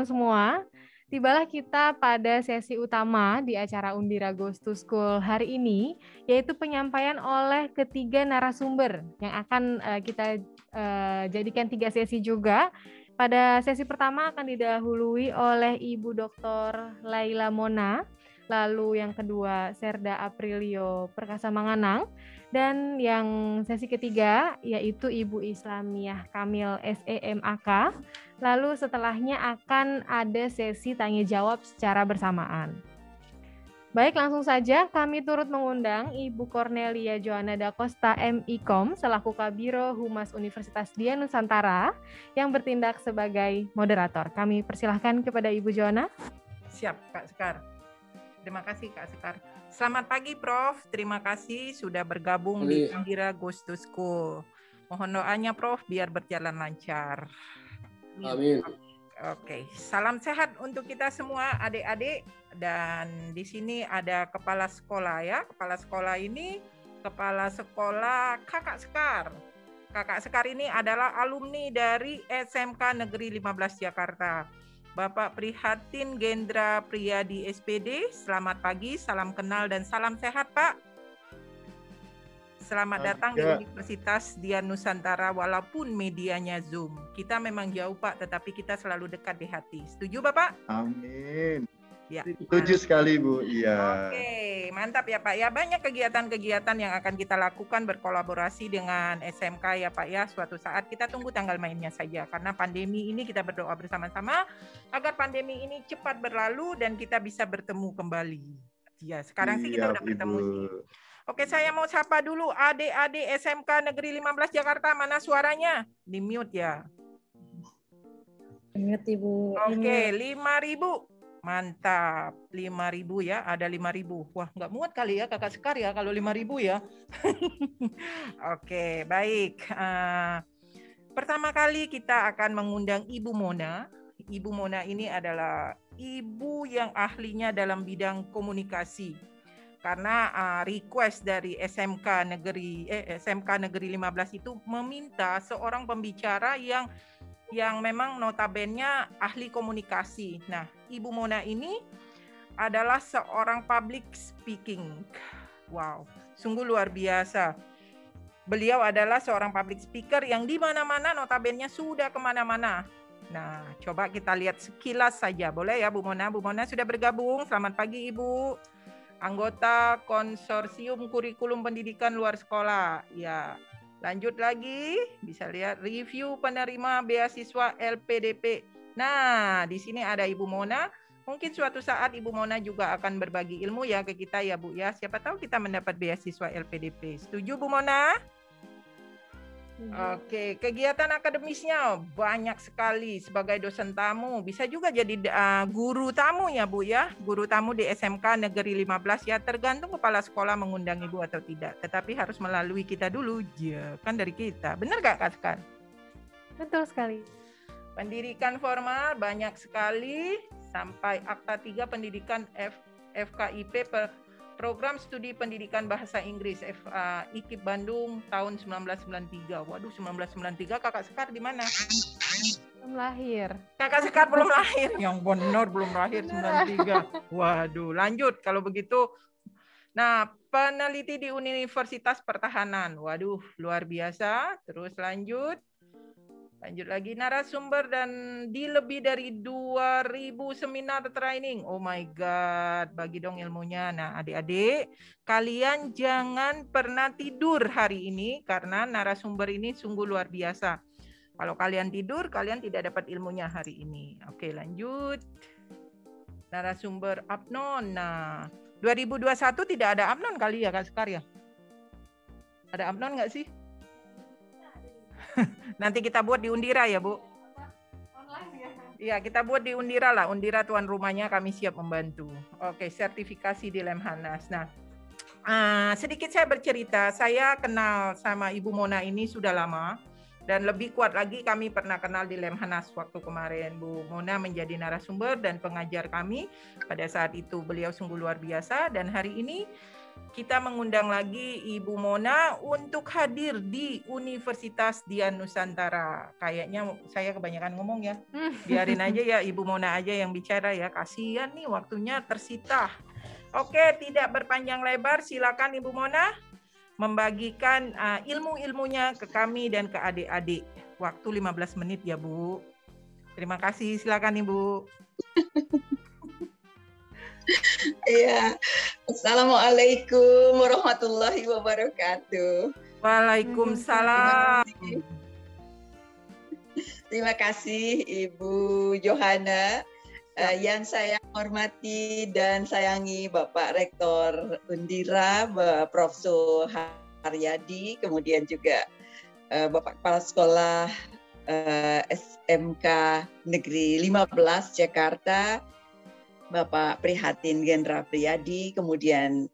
teman-teman semua. Tibalah kita pada sesi utama di acara Undira Goes to School hari ini, yaitu penyampaian oleh ketiga narasumber yang akan uh, kita uh, jadikan tiga sesi juga. Pada sesi pertama akan didahului oleh Ibu Dr. Laila Mona, lalu yang kedua Serda Aprilio Perkasa Manganang, dan yang sesi ketiga yaitu Ibu Islamiah Kamil SEMAK. Lalu setelahnya akan ada sesi tanya jawab secara bersamaan. Baik, langsung saja kami turut mengundang Ibu Cornelia Joanna da Costa MIKOM selaku Kabiro Humas Universitas Dia Nusantara yang bertindak sebagai moderator. Kami persilahkan kepada Ibu Joanna. Siap, Kak Sekar. Terima kasih Kak Sekar. Selamat pagi Prof. Terima kasih sudah bergabung di Panggira Ghost to School. Mohon doanya Prof biar berjalan lancar. Amin. Oke, salam sehat untuk kita semua adik-adik dan di sini ada kepala sekolah ya. Kepala sekolah ini kepala sekolah Kakak Sekar. Kakak Sekar ini adalah alumni dari SMK Negeri 15 Jakarta. Bapak Prihatin Gendra Priyadi SPD. Selamat pagi, salam kenal dan salam sehat, Pak. Selamat datang di Universitas Dian Nusantara walaupun medianya Zoom. Kita memang jauh, Pak, tetapi kita selalu dekat di hati. Setuju, Bapak? Amin. Ya. Setuju sekali Bu. Iya. Oke, mantap ya Pak. Ya banyak kegiatan-kegiatan yang akan kita lakukan berkolaborasi dengan SMK ya Pak ya. Suatu saat kita tunggu tanggal mainnya saja karena pandemi ini kita berdoa bersama-sama agar pandemi ini cepat berlalu dan kita bisa bertemu kembali. Ya, sekarang iya, sih kita iya, udah bertemu sih. Oke, saya mau sapa dulu adik-adik SMK Negeri 15 Jakarta. Mana suaranya? Di mute ya. Mute Ibu. Oke, 5000 Mantap, 5000 ya, ada 5000. Wah, nggak muat kali ya Kakak Sekar ya kalau 5000 ya. Oke, baik. Uh, pertama kali kita akan mengundang Ibu Mona. Ibu Mona ini adalah ibu yang ahlinya dalam bidang komunikasi. Karena uh, request dari SMK Negeri eh, SMK Negeri 15 itu meminta seorang pembicara yang yang memang notabene ahli komunikasi. Nah, Ibu Mona ini adalah seorang public speaking. Wow, sungguh luar biasa. Beliau adalah seorang public speaker yang di mana-mana notabene sudah ke mana-mana. Nah, coba kita lihat sekilas saja. Boleh ya Bu Mona? Bu Mona sudah bergabung. Selamat pagi Ibu. Anggota Konsorsium Kurikulum Pendidikan Luar Sekolah. Ya, Lanjut lagi, bisa lihat review penerima beasiswa LPDP. Nah, di sini ada Ibu Mona. Mungkin suatu saat Ibu Mona juga akan berbagi ilmu ya ke kita ya Bu ya. Siapa tahu kita mendapat beasiswa LPDP. Setuju Bu Mona? Mhm. Oke, kegiatan akademisnya banyak sekali sebagai dosen tamu. Bisa juga jadi uh, guru tamu ya Bu ya. Guru tamu di SMK Negeri 15 ya tergantung kepala sekolah mengundang Ibu atau tidak. Tetapi harus melalui kita dulu, ya kan dari kita. Benar gak Kak Sekar? Betul sekali. Pendidikan formal banyak sekali sampai akta 3 pendidikan F, FKIP per Program Studi Pendidikan Bahasa Inggris FA IKIP Bandung tahun 1993. Waduh, 1993 Kakak Sekar di mana? Belum lahir. Kakak Sekar belum lahir. Yang benar belum lahir 93. Waduh, lanjut kalau begitu. Nah, peneliti di Universitas Pertahanan. Waduh, luar biasa. Terus lanjut. Lanjut lagi narasumber dan di lebih dari 2000 seminar training. Oh my god, bagi dong ilmunya. Nah, adik-adik, kalian jangan pernah tidur hari ini karena narasumber ini sungguh luar biasa. Kalau kalian tidur, kalian tidak dapat ilmunya hari ini. Oke, lanjut. Narasumber Abnon. Nah, 2021 tidak ada Abnon kali ya Kak Sekar ya? Ada Abnon nggak sih? Nanti kita buat di Undira ya, Bu. Iya, kita buat di Undira lah. Undira tuan rumahnya kami siap membantu. Oke, sertifikasi di Lemhanas. Nah, uh, sedikit saya bercerita. Saya kenal sama Ibu Mona ini sudah lama. Dan lebih kuat lagi kami pernah kenal di Lemhanas waktu kemarin. Bu Mona menjadi narasumber dan pengajar kami. Pada saat itu beliau sungguh luar biasa. Dan hari ini kita mengundang lagi Ibu Mona untuk hadir di Universitas Dian Nusantara. Kayaknya saya kebanyakan ngomong ya. Hmm. Biarin aja ya Ibu Mona aja yang bicara ya. Kasihan nih waktunya tersita. Oke, tidak berpanjang lebar, silakan Ibu Mona membagikan uh, ilmu-ilmunya ke kami dan ke adik-adik. Waktu 15 menit ya, Bu. Terima kasih, silakan Ibu. Iya. Assalamualaikum warahmatullahi wabarakatuh. Waalaikumsalam. Terima kasih Ibu Johanna uh, yang saya hormati dan sayangi Bapak Rektor Undira, Bapak Profesor Haryadi, kemudian juga uh, Bapak Kepala Sekolah uh, SMK Negeri 15 Jakarta, Bapak Prihatin Gendra Priyadi, kemudian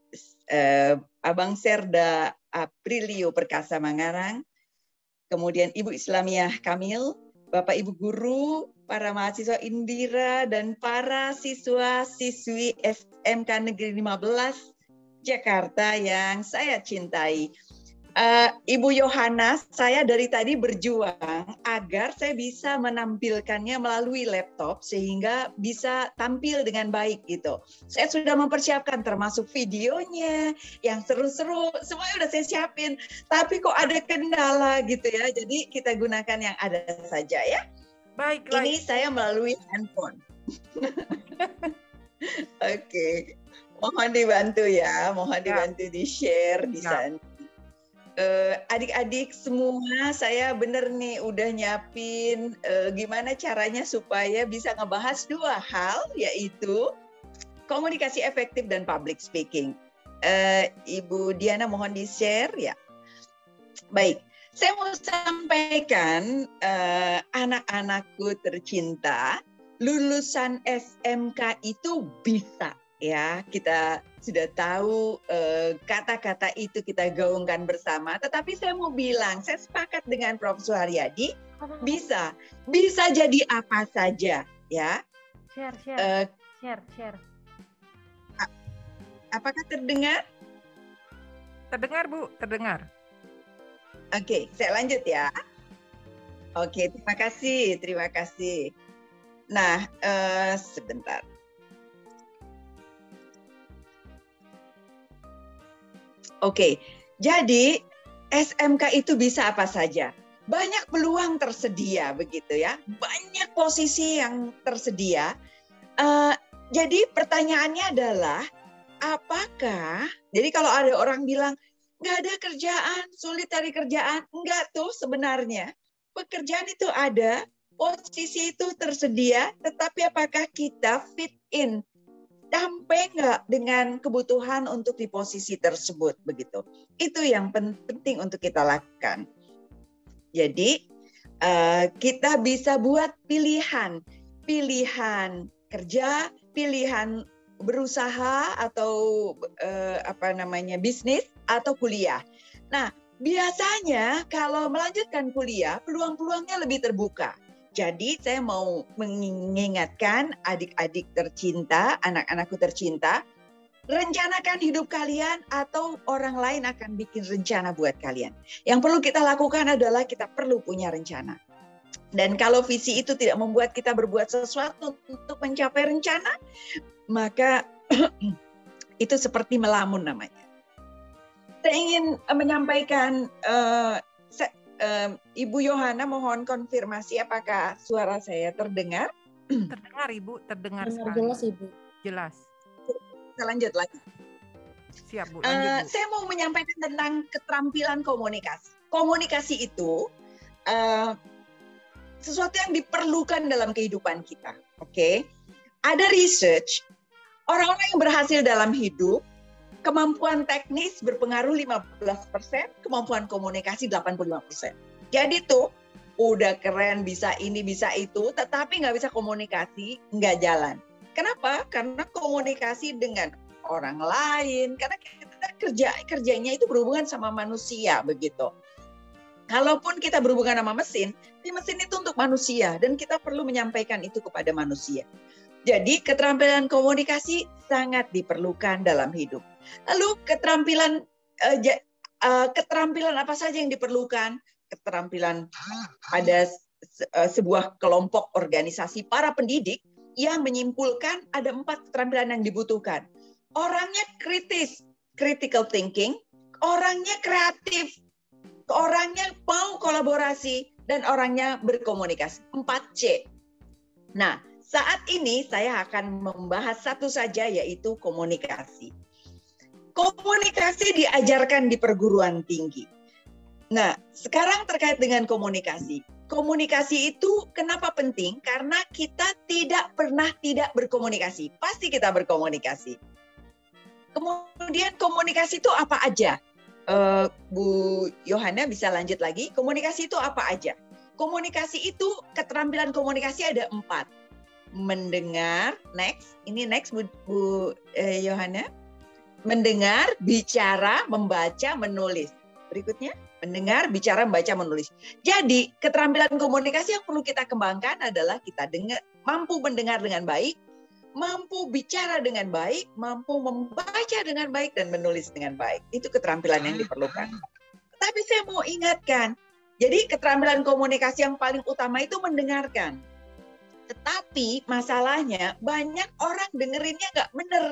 eh, Abang Serda Aprilio Perkasa Mangarang, kemudian Ibu Islamiah Kamil, Bapak Ibu Guru, para mahasiswa Indira, dan para siswa-siswi SMK Negeri 15 Jakarta yang saya cintai. Uh, Ibu Yohana, saya dari tadi berjuang agar saya bisa menampilkannya melalui laptop sehingga bisa tampil dengan baik gitu. Saya sudah mempersiapkan termasuk videonya yang seru-seru, semuanya udah saya siapin. Tapi kok ada kendala gitu ya, jadi kita gunakan yang ada saja ya. Baik, Ini saya melalui handphone. Oke. Okay. Mohon dibantu ya, mohon ya. dibantu di-share di ya. sana uh, adik-adik semua saya bener nih udah nyiapin uh, gimana caranya supaya bisa ngebahas dua hal yaitu komunikasi efektif dan public speaking. Uh, Ibu Diana mohon di-share ya. Baik, saya mau sampaikan uh, anak-anakku tercinta, lulusan SMK itu bisa ya kita sudah tahu eh, kata-kata uh, itu kita gaungkan bersama. Tetapi saya mau bilang saya sepakat dengan Prof. Suharyadi bisa bisa jadi apa saja ya. Share share. Uh, share share. Apakah terdengar? Terdengar Bu terdengar. Oke okay, saya lanjut ya. Oke okay, terima kasih terima kasih. Nah uh, sebentar Oke, jadi SMK itu bisa apa saja. Banyak peluang tersedia begitu ya, banyak posisi yang tersedia. Uh, jadi pertanyaannya adalah apakah? Jadi kalau ada orang bilang nggak ada kerjaan, sulit cari kerjaan, enggak tuh sebenarnya pekerjaan itu ada, posisi itu tersedia, tetapi apakah kita fit in sampai nggak dengan kebutuhan untuk di posisi tersebut begitu. Itu yang penting untuk kita lakukan. Jadi uh, kita bisa buat pilihan, pilihan kerja, pilihan berusaha atau uh, apa namanya bisnis atau kuliah. Nah biasanya kalau melanjutkan kuliah peluang-peluangnya lebih terbuka jadi saya mau mengingatkan adik-adik tercinta, anak-anakku tercinta, rencanakan hidup kalian atau orang lain akan bikin rencana buat kalian. Yang perlu kita lakukan adalah kita perlu punya rencana. Dan kalau visi itu tidak membuat kita berbuat sesuatu untuk mencapai rencana, maka itu seperti melamun namanya. Saya ingin menyampaikan uh, um, Ibu Yohana mohon konfirmasi apakah suara saya terdengar? Terdengar Ibu, terdengar Dengar jelas Ibu. Jelas. Kita lanjut lagi. Siap Bu. Lanjut, uh, Bu. Saya mau menyampaikan tentang keterampilan komunikasi. Komunikasi itu uh, sesuatu yang diperlukan dalam kehidupan kita. Oke, okay? ada research orang-orang yang berhasil dalam hidup kemampuan teknis berpengaruh 15%, kemampuan komunikasi 85%. Jadi tuh udah keren bisa ini bisa itu, tetapi nggak bisa komunikasi nggak jalan. Kenapa? Karena komunikasi dengan orang lain, karena kita kerja kerjanya itu berhubungan sama manusia begitu. Kalaupun kita berhubungan sama mesin, di mesin itu untuk manusia dan kita perlu menyampaikan itu kepada manusia. Jadi keterampilan komunikasi sangat diperlukan dalam hidup. Lalu keterampilan uh, uh, keterampilan apa saja yang diperlukan? Keterampilan ada uh, sebuah kelompok organisasi para pendidik yang menyimpulkan ada empat keterampilan yang dibutuhkan. Orangnya kritis, critical thinking, orangnya kreatif, orangnya mau kolaborasi, dan orangnya berkomunikasi. 4C. Nah, saat ini saya akan membahas satu saja yaitu komunikasi. Komunikasi diajarkan di perguruan tinggi. Nah, sekarang terkait dengan komunikasi. Komunikasi itu kenapa penting? Karena kita tidak pernah tidak berkomunikasi. Pasti kita berkomunikasi. Kemudian komunikasi itu apa aja? Uh, Bu Yohana bisa lanjut lagi. Komunikasi itu apa aja? Komunikasi itu keterampilan komunikasi ada empat. Mendengar, next. Ini next Bu, Bu eh, Yohana mendengar, bicara, membaca, menulis. Berikutnya, mendengar, bicara, membaca, menulis. Jadi, keterampilan komunikasi yang perlu kita kembangkan adalah kita dengar, mampu mendengar dengan baik, mampu bicara dengan baik, mampu membaca dengan baik, dan menulis dengan baik. Itu keterampilan yang diperlukan. Tapi saya mau ingatkan, jadi keterampilan komunikasi yang paling utama itu mendengarkan. Tetapi masalahnya banyak orang dengerinnya nggak bener.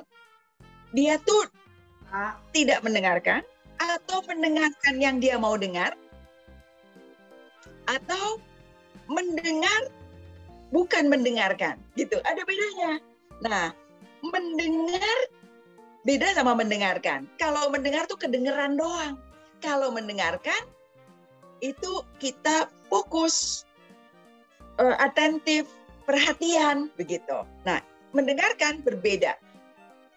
Dia tuh tidak mendengarkan atau mendengarkan yang dia mau dengar atau mendengar bukan mendengarkan gitu. Ada bedanya. Nah mendengar beda sama mendengarkan. Kalau mendengar tuh kedengeran doang. Kalau mendengarkan itu kita fokus uh, atentif perhatian begitu. Nah mendengarkan berbeda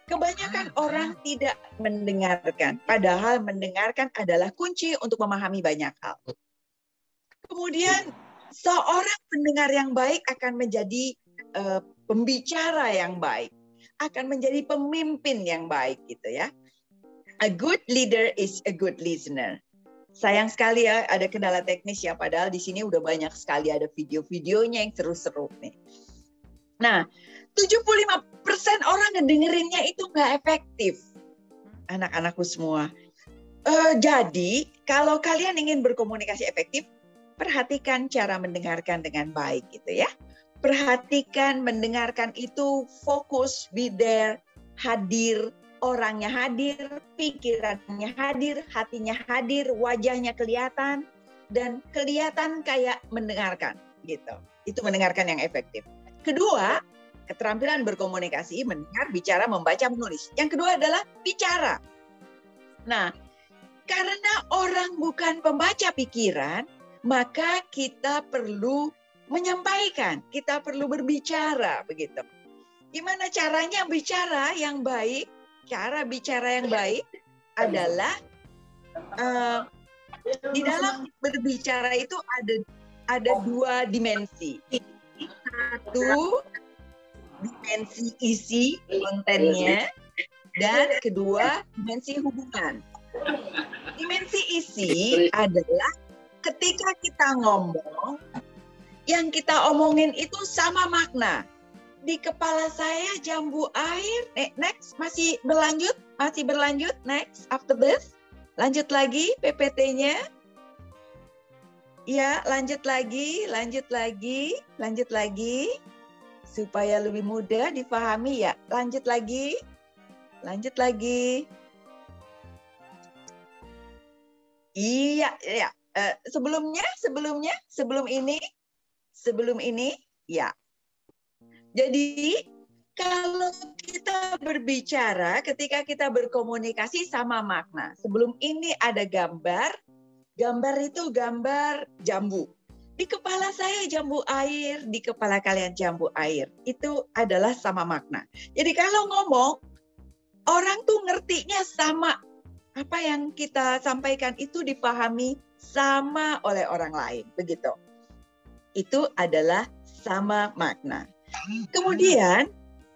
Kebanyakan orang tidak mendengarkan, padahal mendengarkan adalah kunci untuk memahami banyak hal. Kemudian seorang pendengar yang baik akan menjadi uh, pembicara yang baik, akan menjadi pemimpin yang baik gitu ya. A good leader is a good listener. Sayang sekali ya ada kendala teknis ya padahal di sini udah banyak sekali ada video-videonya yang seru-seru nih. Nah, 75% orang ngedengerinnya itu nggak efektif. Anak-anakku semua. Uh, jadi, kalau kalian ingin berkomunikasi efektif, perhatikan cara mendengarkan dengan baik gitu ya. Perhatikan mendengarkan itu fokus, be there, hadir, orangnya hadir, pikirannya hadir, hatinya hadir, wajahnya kelihatan, dan kelihatan kayak mendengarkan gitu. Itu mendengarkan yang efektif. Kedua, keterampilan berkomunikasi, mendengar, bicara, membaca, menulis. Yang kedua adalah bicara. Nah, karena orang bukan pembaca pikiran, maka kita perlu menyampaikan, kita perlu berbicara begitu. Gimana caranya bicara yang baik? Cara bicara yang baik adalah uh, di dalam berbicara itu ada ada dua dimensi. Satu dimensi isi kontennya dan kedua dimensi hubungan. Dimensi isi adalah ketika kita ngomong yang kita omongin itu sama makna. Di kepala saya jambu air. Eh, next masih berlanjut, masih berlanjut. Next after this. Lanjut lagi PPT-nya. Ya, lanjut lagi, lanjut lagi, lanjut lagi supaya lebih mudah difahami ya. Lanjut lagi. Lanjut lagi. Iya, ya. Uh, sebelumnya, sebelumnya, sebelum ini, sebelum ini, ya. Jadi kalau kita berbicara, ketika kita berkomunikasi sama makna. Sebelum ini ada gambar, gambar itu gambar jambu di kepala saya jambu air, di kepala kalian jambu air. Itu adalah sama makna. Jadi kalau ngomong, orang tuh ngertinya sama. Apa yang kita sampaikan itu dipahami sama oleh orang lain. Begitu. Itu adalah sama makna. Kemudian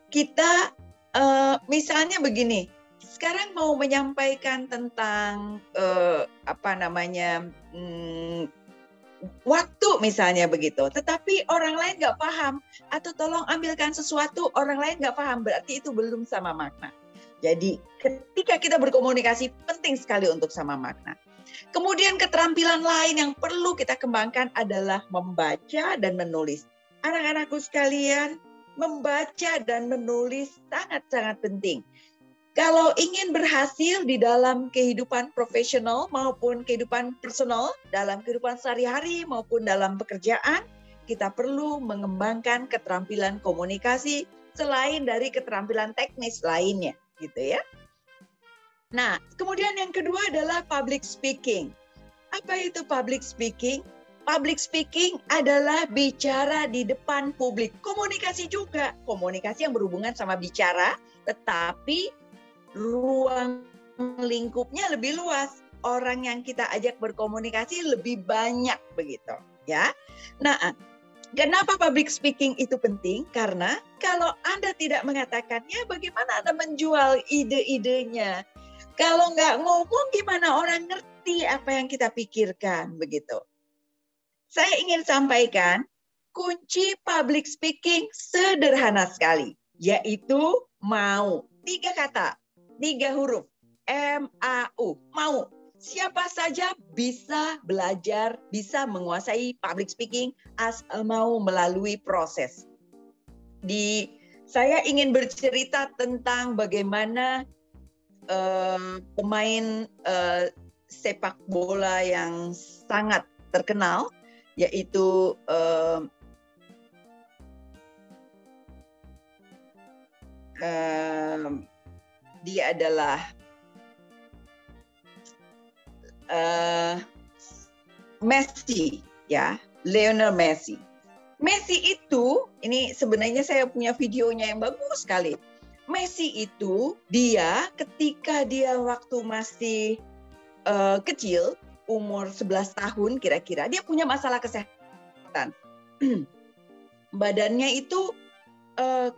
kita uh, misalnya begini, sekarang mau menyampaikan tentang uh, apa namanya hmm, waktu misalnya begitu, tetapi orang lain nggak paham atau tolong ambilkan sesuatu orang lain nggak paham berarti itu belum sama makna. Jadi ketika kita berkomunikasi penting sekali untuk sama makna. Kemudian keterampilan lain yang perlu kita kembangkan adalah membaca dan menulis. Anak-anakku sekalian, membaca dan menulis sangat-sangat penting. Kalau ingin berhasil di dalam kehidupan profesional maupun kehidupan personal, dalam kehidupan sehari-hari maupun dalam pekerjaan, kita perlu mengembangkan keterampilan komunikasi selain dari keterampilan teknis lainnya, gitu ya. Nah, kemudian yang kedua adalah public speaking. Apa itu public speaking? Public speaking adalah bicara di depan publik. Komunikasi juga, komunikasi yang berhubungan sama bicara, tetapi ruang lingkupnya lebih luas. Orang yang kita ajak berkomunikasi lebih banyak begitu, ya. Nah, Kenapa public speaking itu penting? Karena kalau Anda tidak mengatakannya, bagaimana Anda menjual ide-idenya? Kalau nggak ngomong, gimana orang ngerti apa yang kita pikirkan? Begitu. Saya ingin sampaikan, kunci public speaking sederhana sekali, yaitu mau. Tiga kata, tiga huruf, M-A-U, mau. Siapa saja bisa belajar, bisa menguasai public speaking asal mau melalui proses. Di saya ingin bercerita tentang bagaimana uh, pemain uh, sepak bola yang sangat terkenal, yaitu uh, uh, dia adalah uh, Messi ya, Lionel Messi. Messi itu ini sebenarnya saya punya videonya yang bagus sekali. Messi itu dia ketika dia waktu masih uh, kecil umur 11 tahun kira-kira dia punya masalah kesehatan. Badannya itu uh,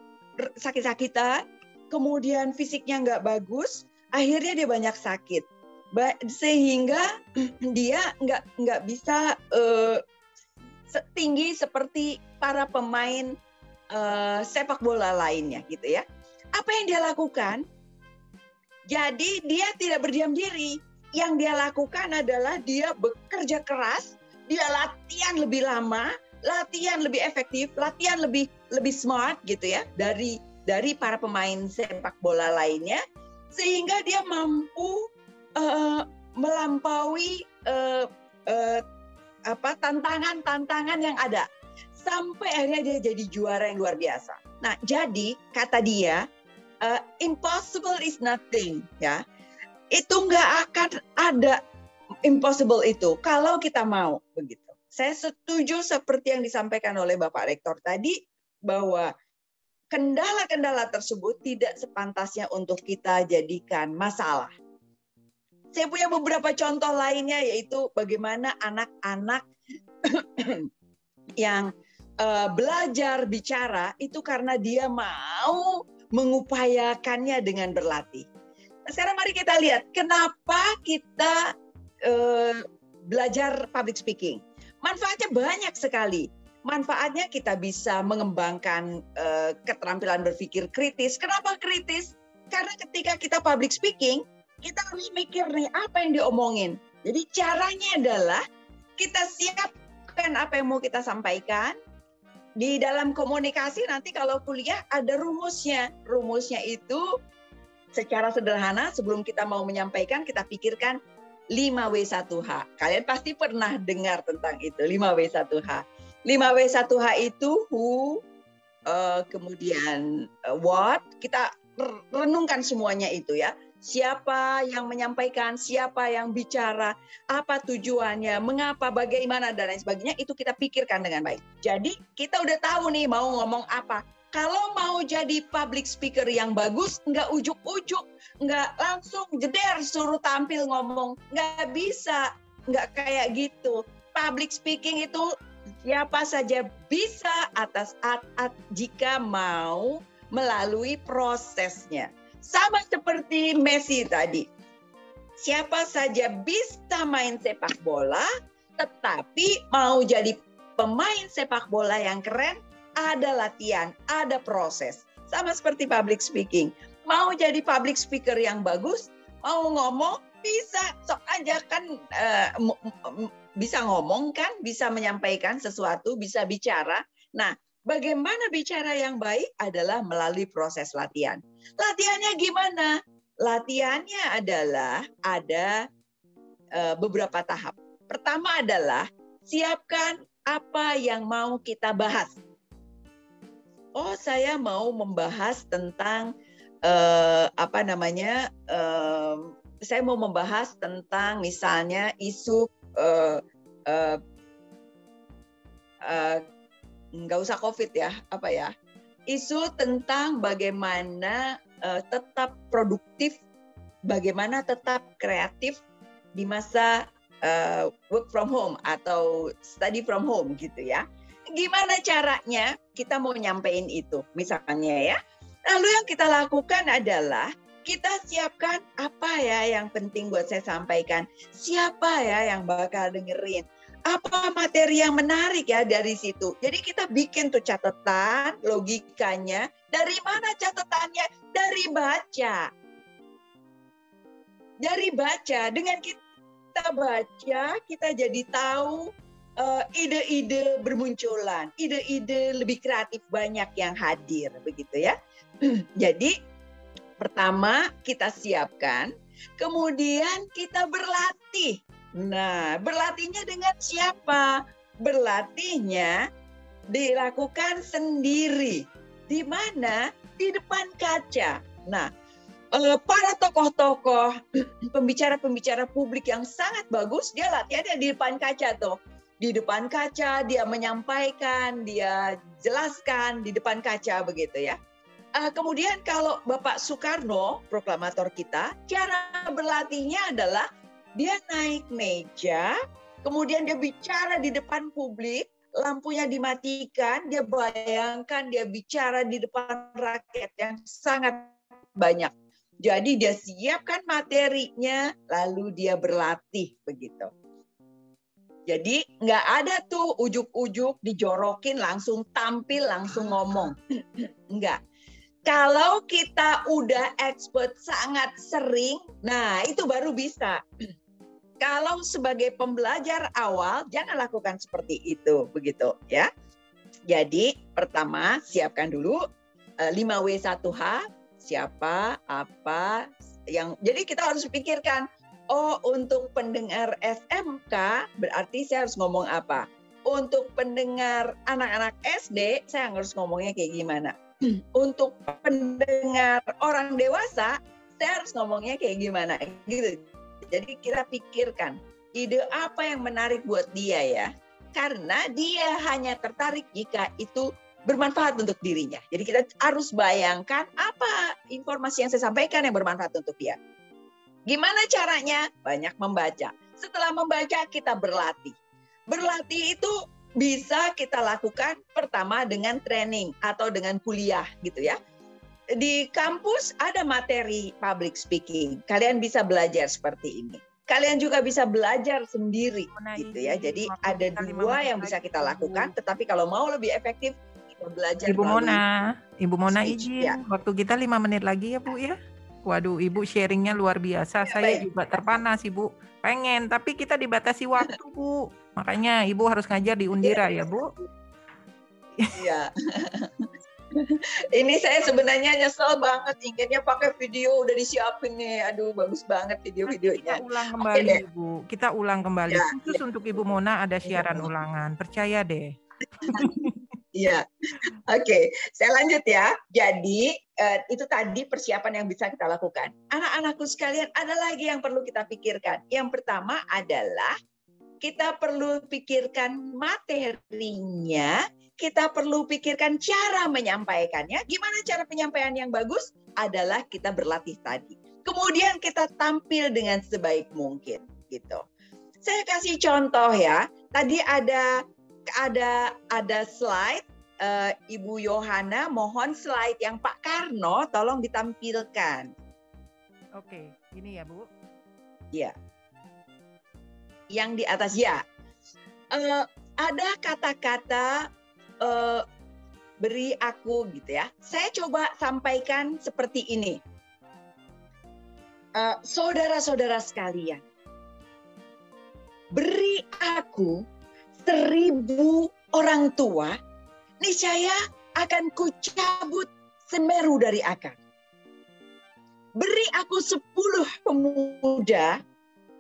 sakit-sakitan, kemudian fisiknya nggak bagus, akhirnya dia banyak sakit sehingga dia nggak nggak bisa uh, tinggi seperti para pemain uh, sepak bola lainnya gitu ya. Apa yang dia lakukan? Jadi dia tidak berdiam diri. Yang dia lakukan adalah dia bekerja keras, dia latihan lebih lama, latihan lebih efektif, latihan lebih lebih smart gitu ya dari dari para pemain sepak bola lainnya sehingga dia mampu uh, melampaui uh, uh, apa tantangan-tantangan yang ada sampai akhirnya dia jadi juara yang luar biasa. Nah, jadi kata dia uh, impossible is nothing ya. Itu nggak akan ada impossible itu kalau kita mau begitu. Saya setuju seperti yang disampaikan oleh Bapak Rektor tadi bahwa kendala-kendala tersebut tidak sepantasnya untuk kita jadikan masalah saya punya beberapa contoh lainnya yaitu bagaimana anak-anak yang uh, belajar bicara itu karena dia mau mengupayakannya dengan berlatih. Nah, sekarang mari kita lihat kenapa kita uh, belajar public speaking. Manfaatnya banyak sekali. Manfaatnya kita bisa mengembangkan uh, keterampilan berpikir kritis. Kenapa kritis? Karena ketika kita public speaking, kita harus mikir nih apa yang diomongin. Jadi caranya adalah kita siapkan apa yang mau kita sampaikan. Di dalam komunikasi nanti kalau kuliah ada rumusnya. Rumusnya itu secara sederhana sebelum kita mau menyampaikan kita pikirkan 5W1H. Kalian pasti pernah dengar tentang itu, 5W1H. 5W1H itu who, uh, kemudian uh, what, kita renungkan semuanya itu ya siapa yang menyampaikan, siapa yang bicara, apa tujuannya, mengapa, bagaimana, dan lain sebagainya, itu kita pikirkan dengan baik. Jadi kita udah tahu nih mau ngomong apa. Kalau mau jadi public speaker yang bagus, nggak ujuk-ujuk, nggak langsung jeder suruh tampil ngomong, nggak bisa, nggak kayak gitu. Public speaking itu siapa saja bisa atas at, at jika mau melalui prosesnya. Sama seperti Messi tadi. Siapa saja bisa main sepak bola, tetapi mau jadi pemain sepak bola yang keren, ada latihan, ada proses. Sama seperti public speaking. mau jadi public speaker yang bagus, mau ngomong bisa sok aja kan uh, bisa ngomong kan, bisa menyampaikan sesuatu, bisa bicara. Nah, bagaimana bicara yang baik adalah melalui proses latihan. Latihannya gimana? Latihannya adalah ada uh, beberapa tahap. Pertama adalah siapkan apa yang mau kita bahas. Oh, saya mau membahas tentang uh, apa namanya? Uh, saya mau membahas tentang misalnya isu uh, uh, uh, usah COVID ya, apa ya? Isu tentang bagaimana uh, tetap produktif, bagaimana tetap kreatif di masa uh, work from home atau study from home gitu ya. Gimana caranya kita mau nyampein itu misalnya ya. Lalu yang kita lakukan adalah kita siapkan apa ya yang penting buat saya sampaikan. Siapa ya yang bakal dengerin. Apa materi yang menarik ya dari situ. Jadi kita bikin tuh catatan, logikanya. Dari mana catatannya? Dari baca. Dari baca. Dengan kita baca, kita jadi tahu eh, ide-ide uh, bermunculan, ide-ide lebih kreatif banyak yang hadir begitu ya. Jadi Pertama, kita siapkan, kemudian kita berlatih. Nah, berlatihnya dengan siapa? Berlatihnya dilakukan sendiri. Di mana? Di depan kaca. Nah, eh, para tokoh-tokoh, pembicara-pembicara publik yang sangat bagus, dia latihannya di depan kaca tuh. Di depan kaca, dia menyampaikan, dia jelaskan di depan kaca begitu ya. Uh, kemudian kalau Bapak Soekarno, proklamator kita, cara berlatihnya adalah dia naik meja, kemudian dia bicara di depan publik, lampunya dimatikan, dia bayangkan dia bicara di depan rakyat yang sangat banyak. Jadi dia siapkan materinya, lalu dia berlatih begitu. Jadi nggak ada tuh ujuk-ujuk dijorokin langsung tampil langsung ngomong. Enggak kalau kita udah expert sangat sering, nah itu baru bisa. Kalau sebagai pembelajar awal, jangan lakukan seperti itu, begitu ya. Jadi pertama siapkan dulu 5W1H, eh, siapa, apa, yang jadi kita harus pikirkan, oh untuk pendengar SMK berarti saya harus ngomong apa? Untuk pendengar anak-anak SD, saya harus ngomongnya kayak gimana? untuk pendengar orang dewasa, saya harus ngomongnya kayak gimana gitu. Jadi kita pikirkan ide apa yang menarik buat dia ya. Karena dia hanya tertarik jika itu bermanfaat untuk dirinya. Jadi kita harus bayangkan apa informasi yang saya sampaikan yang bermanfaat untuk dia. Gimana caranya? Banyak membaca. Setelah membaca kita berlatih. Berlatih itu bisa kita lakukan pertama dengan training atau dengan kuliah gitu ya. Di kampus ada materi public speaking. Kalian bisa belajar seperti ini. Kalian juga bisa belajar sendiri gitu ya. Jadi ada dua yang bisa kita lakukan, tetapi kalau mau lebih efektif kita belajar Ibu Mona, Ibu Mona izin ya. waktu kita lima menit lagi ya Bu ya. Waduh, Ibu sharingnya luar biasa. Ya, Saya baik. juga terpanas, Ibu. Pengen, tapi kita dibatasi waktu, Bu. Makanya Ibu harus ngajar di Undira ya, Bu. Iya. Ini saya sebenarnya nyesel banget inginnya pakai video udah disiapin nih. Aduh bagus banget video-videonya. Kita ulang kembali okay, Ibu. Kita ulang kembali. Ya, Khusus ya. untuk Ibu Mona ada siaran ya. ulangan. Percaya deh. Iya. Oke, okay. saya lanjut ya. Jadi uh, itu tadi persiapan yang bisa kita lakukan. Anak-anakku sekalian, ada lagi yang perlu kita pikirkan. Yang pertama adalah kita perlu pikirkan materinya, kita perlu pikirkan cara menyampaikannya. Gimana cara penyampaian yang bagus? Adalah kita berlatih tadi. Kemudian kita tampil dengan sebaik mungkin gitu. Saya kasih contoh ya. Tadi ada ada ada slide uh, Ibu Yohana mohon slide yang Pak Karno tolong ditampilkan. Oke, ini ya Bu. Iya yang di atas ya. Uh, ada kata-kata uh, beri aku gitu ya. Saya coba sampaikan seperti ini. uh, saudara-saudara sekalian, beri aku seribu orang tua, niscaya akan kucabut semeru dari akar. Beri aku sepuluh pemuda,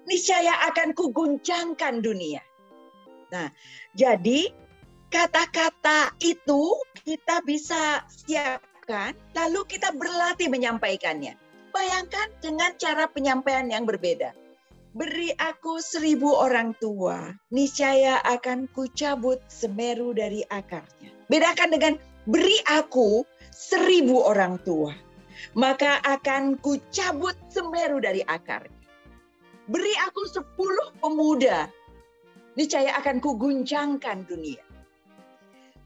niscaya akan kuguncangkan dunia. Nah, jadi kata-kata itu kita bisa siapkan, lalu kita berlatih menyampaikannya. Bayangkan dengan cara penyampaian yang berbeda Beri aku seribu orang tua, niscaya akan kucabut semeru dari akarnya. Bedakan dengan beri aku seribu orang tua, maka akan kucabut semeru dari akarnya. Beri aku sepuluh pemuda, niscaya akan kuguncangkan dunia.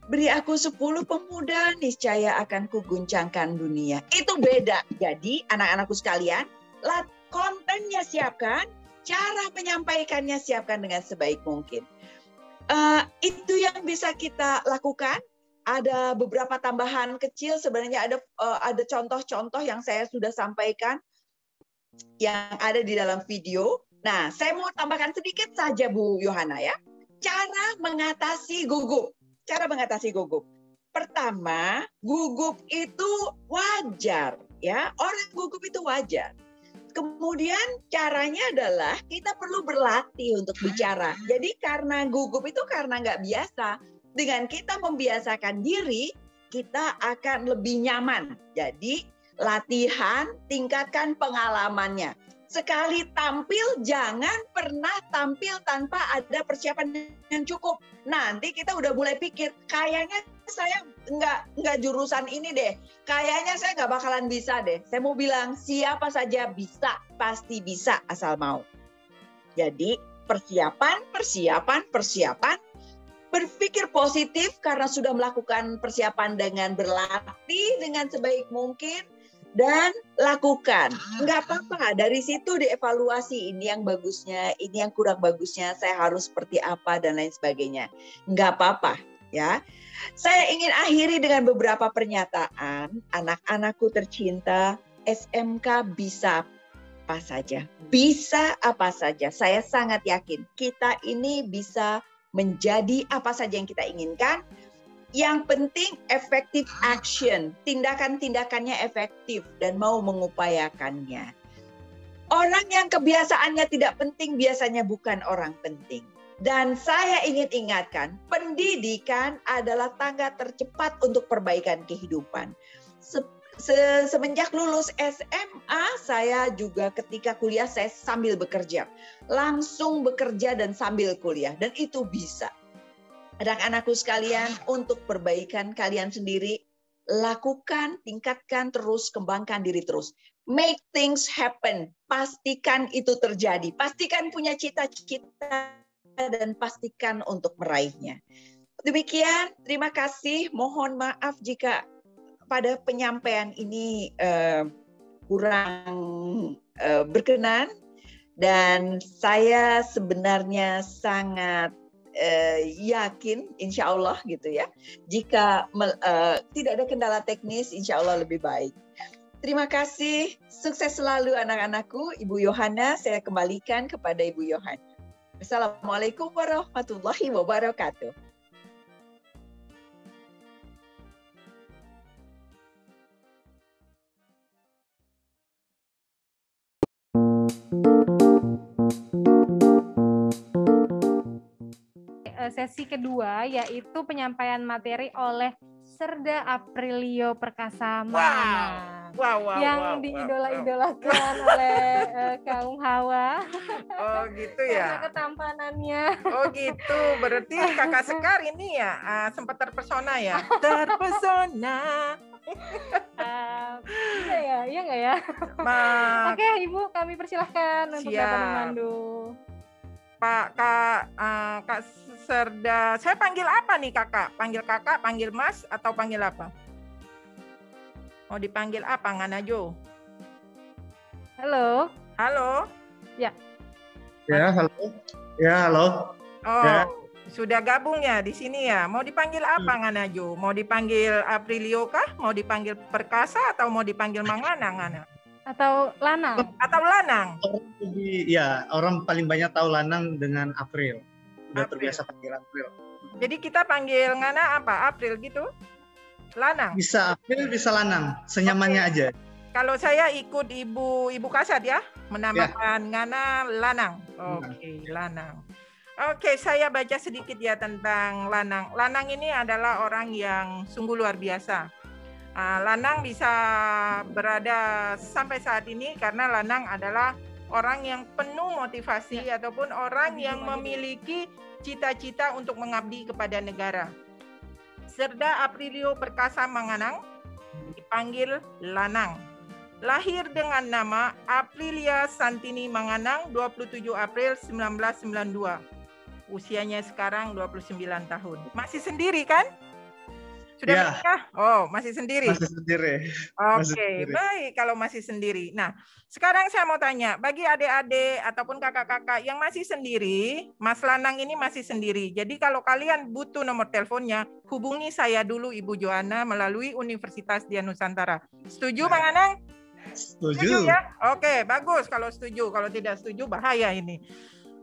Beri aku sepuluh pemuda, niscaya akan kuguncangkan dunia. Itu beda. Jadi anak-anakku sekalian, kontennya siapkan, cara menyampaikannya siapkan dengan sebaik mungkin. Uh, itu yang bisa kita lakukan. Ada beberapa tambahan kecil sebenarnya ada uh, ada contoh-contoh yang saya sudah sampaikan yang ada di dalam video. Nah, saya mau tambahkan sedikit saja Bu Yohana ya. Cara mengatasi gugup. Cara mengatasi gugup. Pertama, gugup itu wajar ya. Orang gugup itu wajar Kemudian caranya adalah kita perlu berlatih untuk bicara. Jadi karena gugup itu karena nggak biasa. Dengan kita membiasakan diri, kita akan lebih nyaman. Jadi latihan, tingkatkan pengalamannya. Sekali tampil, jangan pernah tampil tanpa ada persiapan yang cukup. Nanti kita udah mulai pikir, kayaknya saya nggak nggak jurusan ini deh. Kayaknya saya nggak bakalan bisa deh. Saya mau bilang siapa saja bisa, pasti bisa asal mau. Jadi persiapan, persiapan, persiapan. Berpikir positif karena sudah melakukan persiapan dengan berlatih dengan sebaik mungkin dan lakukan. Nggak apa-apa, dari situ dievaluasi ini yang bagusnya, ini yang kurang bagusnya, saya harus seperti apa dan lain sebagainya. Nggak apa-apa, ya. Saya ingin akhiri dengan beberapa pernyataan. Anak-anakku tercinta, SMK bisa apa saja. Bisa apa saja. Saya sangat yakin kita ini bisa menjadi apa saja yang kita inginkan. Yang penting efektif action, tindakan-tindakannya efektif dan mau mengupayakannya. Orang yang kebiasaannya tidak penting biasanya bukan orang penting. Dan saya ingin ingatkan, pendidikan adalah tangga tercepat untuk perbaikan kehidupan. Se se semenjak lulus SMA, saya juga ketika kuliah saya sambil bekerja. Langsung bekerja dan sambil kuliah. Dan itu bisa. Anak-anakku sekalian, untuk perbaikan kalian sendiri, lakukan, tingkatkan terus, kembangkan diri terus. Make things happen. Pastikan itu terjadi. Pastikan punya cita-cita dan pastikan untuk meraihnya. Demikian, terima kasih. Mohon maaf jika pada penyampaian ini uh, kurang uh, berkenan dan saya sebenarnya sangat uh, yakin, insya Allah gitu ya, jika uh, tidak ada kendala teknis, insya Allah lebih baik. Terima kasih, sukses selalu anak-anakku, Ibu Yohana. Saya kembalikan kepada Ibu Yohana. Assalamualaikum warahmatullahi wabarakatuh. Sesi kedua yaitu penyampaian materi oleh Serda Aprilio Perkasa Mana. Wow, wow, yang wow, diidola-idolakan wow. oleh uh, kaum Hawa. Oh gitu ya. Karena ketampanannya. Oh gitu. Berarti kakak Sekar ini ya uh, sempat terpesona ya. Terpesona. uh, iya ya, iya nggak ya? Ma... Oke, Ibu, kami persilahkan untuk dapat memandu. Pak Kak uh, Kak Serda, saya panggil apa nih kakak? Panggil kakak, panggil mas, atau panggil apa? Mau dipanggil apa, Nganajo? Halo. Halo. Ya. Ya, halo. Ya, halo. Oh, ya. sudah gabung ya di sini ya. Mau dipanggil apa, hmm. Nganajo? Mau dipanggil Aprilio kah? Mau dipanggil Perkasa atau mau dipanggil Mangana, Ngana? atau Lanang? Atau Lanang? Orang lebih, ya orang paling banyak tahu Lanang dengan April. Udah April. terbiasa panggil April. Jadi kita panggil Ngana apa? April gitu? Lanang. Bisa April, bisa Lanang, senyamannya aja. Kalau saya ikut Ibu Ibu Kasat ya, menamakan Ngana Lanang. Lanang. Oke, Lanang. Oke, saya baca sedikit ya tentang Lanang. Lanang ini adalah orang yang sungguh luar biasa. Ah, Lanang bisa berada sampai saat ini karena Lanang adalah orang yang penuh motivasi ataupun orang yang memiliki cita-cita untuk mengabdi kepada negara. Serda Aprilio Perkasa Manganang dipanggil Lanang. Lahir dengan nama Aprilia Santini Manganang 27 April 1992. Usianya sekarang 29 tahun. Masih sendiri kan? Sudah Ya. menikah? Oh, masih sendiri. Masih sendiri. Oke, sendiri. baik kalau masih sendiri. Nah, sekarang saya mau tanya, bagi adik-adik ataupun kakak-kakak yang masih sendiri, Mas Lanang ini masih sendiri. Jadi kalau kalian butuh nomor teleponnya, hubungi saya dulu Ibu Joanna melalui Universitas Dia Nusantara. Setuju, Bang Anang? Setuju. ya? Oke, bagus kalau setuju. Kalau tidak setuju bahaya ini.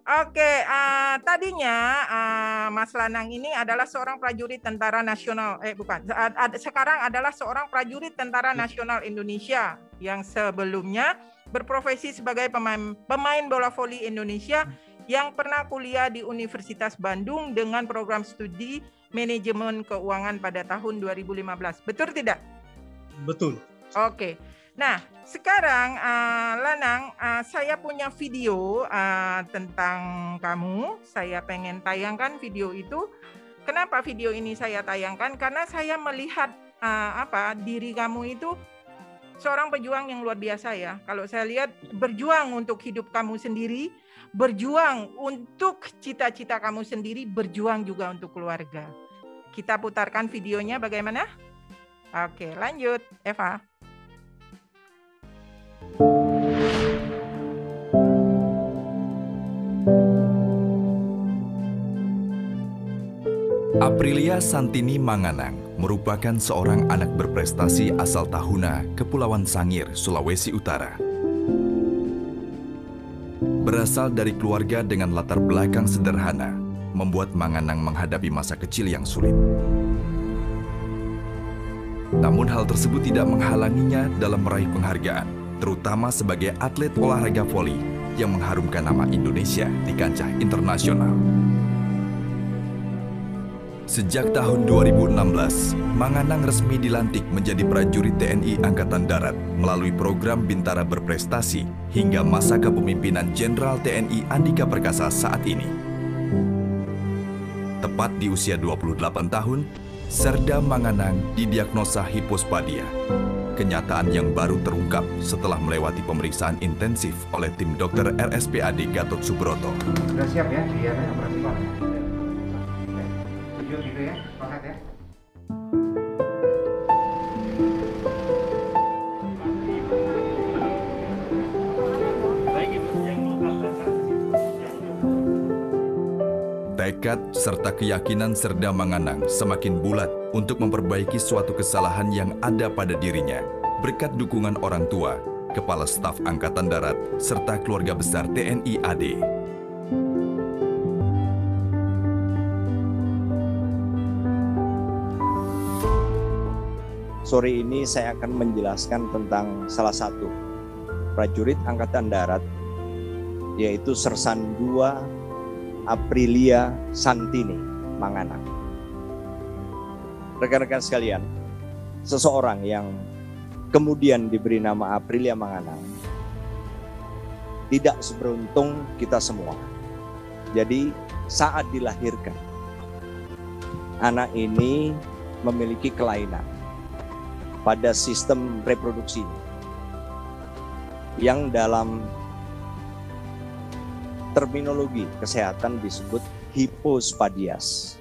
Oke, ah, tadinya ah, Mas Lanang ini adalah seorang prajurit tentara nasional. Eh, bukan. Ad- ad- sekarang adalah seorang prajurit tentara nasional Indonesia yang sebelumnya berprofesi sebagai pemain pemain bola voli Indonesia yang pernah kuliah di Universitas Bandung dengan program studi manajemen keuangan pada tahun 2015. Betul tidak? Betul. Oke. Nah, sekarang ah, Lanang, ah, saya punya video ah, tentang kamu. Saya pengen tayangkan video itu. Kenapa video ini saya tayangkan? Karena saya melihat ah, apa diri kamu itu seorang pejuang yang luar biasa ya. Kalau saya lihat berjuang untuk hidup kamu sendiri, berjuang untuk cita-cita kamu sendiri, berjuang juga untuk keluarga. Kita putarkan videonya bagaimana? Oke, lanjut, Eva. Aprilia Santini Manganang merupakan seorang anak berprestasi asal Tahuna, Kepulauan Sangir, Sulawesi Utara. Berasal dari keluarga dengan latar belakang sederhana, membuat Manganang menghadapi masa kecil yang sulit. Namun hal tersebut tidak menghalanginya dalam meraih penghargaan, terutama sebagai atlet olahraga voli yang mengharumkan nama Indonesia di kancah internasional. Sejak tahun 2016, Manganang resmi dilantik menjadi prajurit TNI Angkatan Darat melalui program Bintara Berprestasi hingga masa kepemimpinan Jenderal TNI Andika Perkasa saat ini. Tepat di usia 28 tahun, Serda Manganang didiagnosa hipospadia. Kenyataan yang baru terungkap setelah melewati pemeriksaan intensif oleh tim dokter RSPAD Gatot Subroto. Sudah siap ya, dia yang principal. Tujuh gitu ya, Tekad serta keyakinan Serda Manganang semakin bulat untuk memperbaiki suatu kesalahan yang ada pada dirinya berkat dukungan orang tua, Kepala Staf Angkatan Darat, serta keluarga besar TNI AD. Sore ini saya akan menjelaskan tentang salah satu prajurit Angkatan Darat yaitu Sersan II Aprilia Santini Manganang. Rekan-rekan sekalian, seseorang yang kemudian diberi nama Aprilia Manganang tidak seberuntung kita semua. Jadi saat dilahirkan, anak ini memiliki kelainan pada sistem reproduksi yang dalam terminologi kesehatan disebut hipospadias.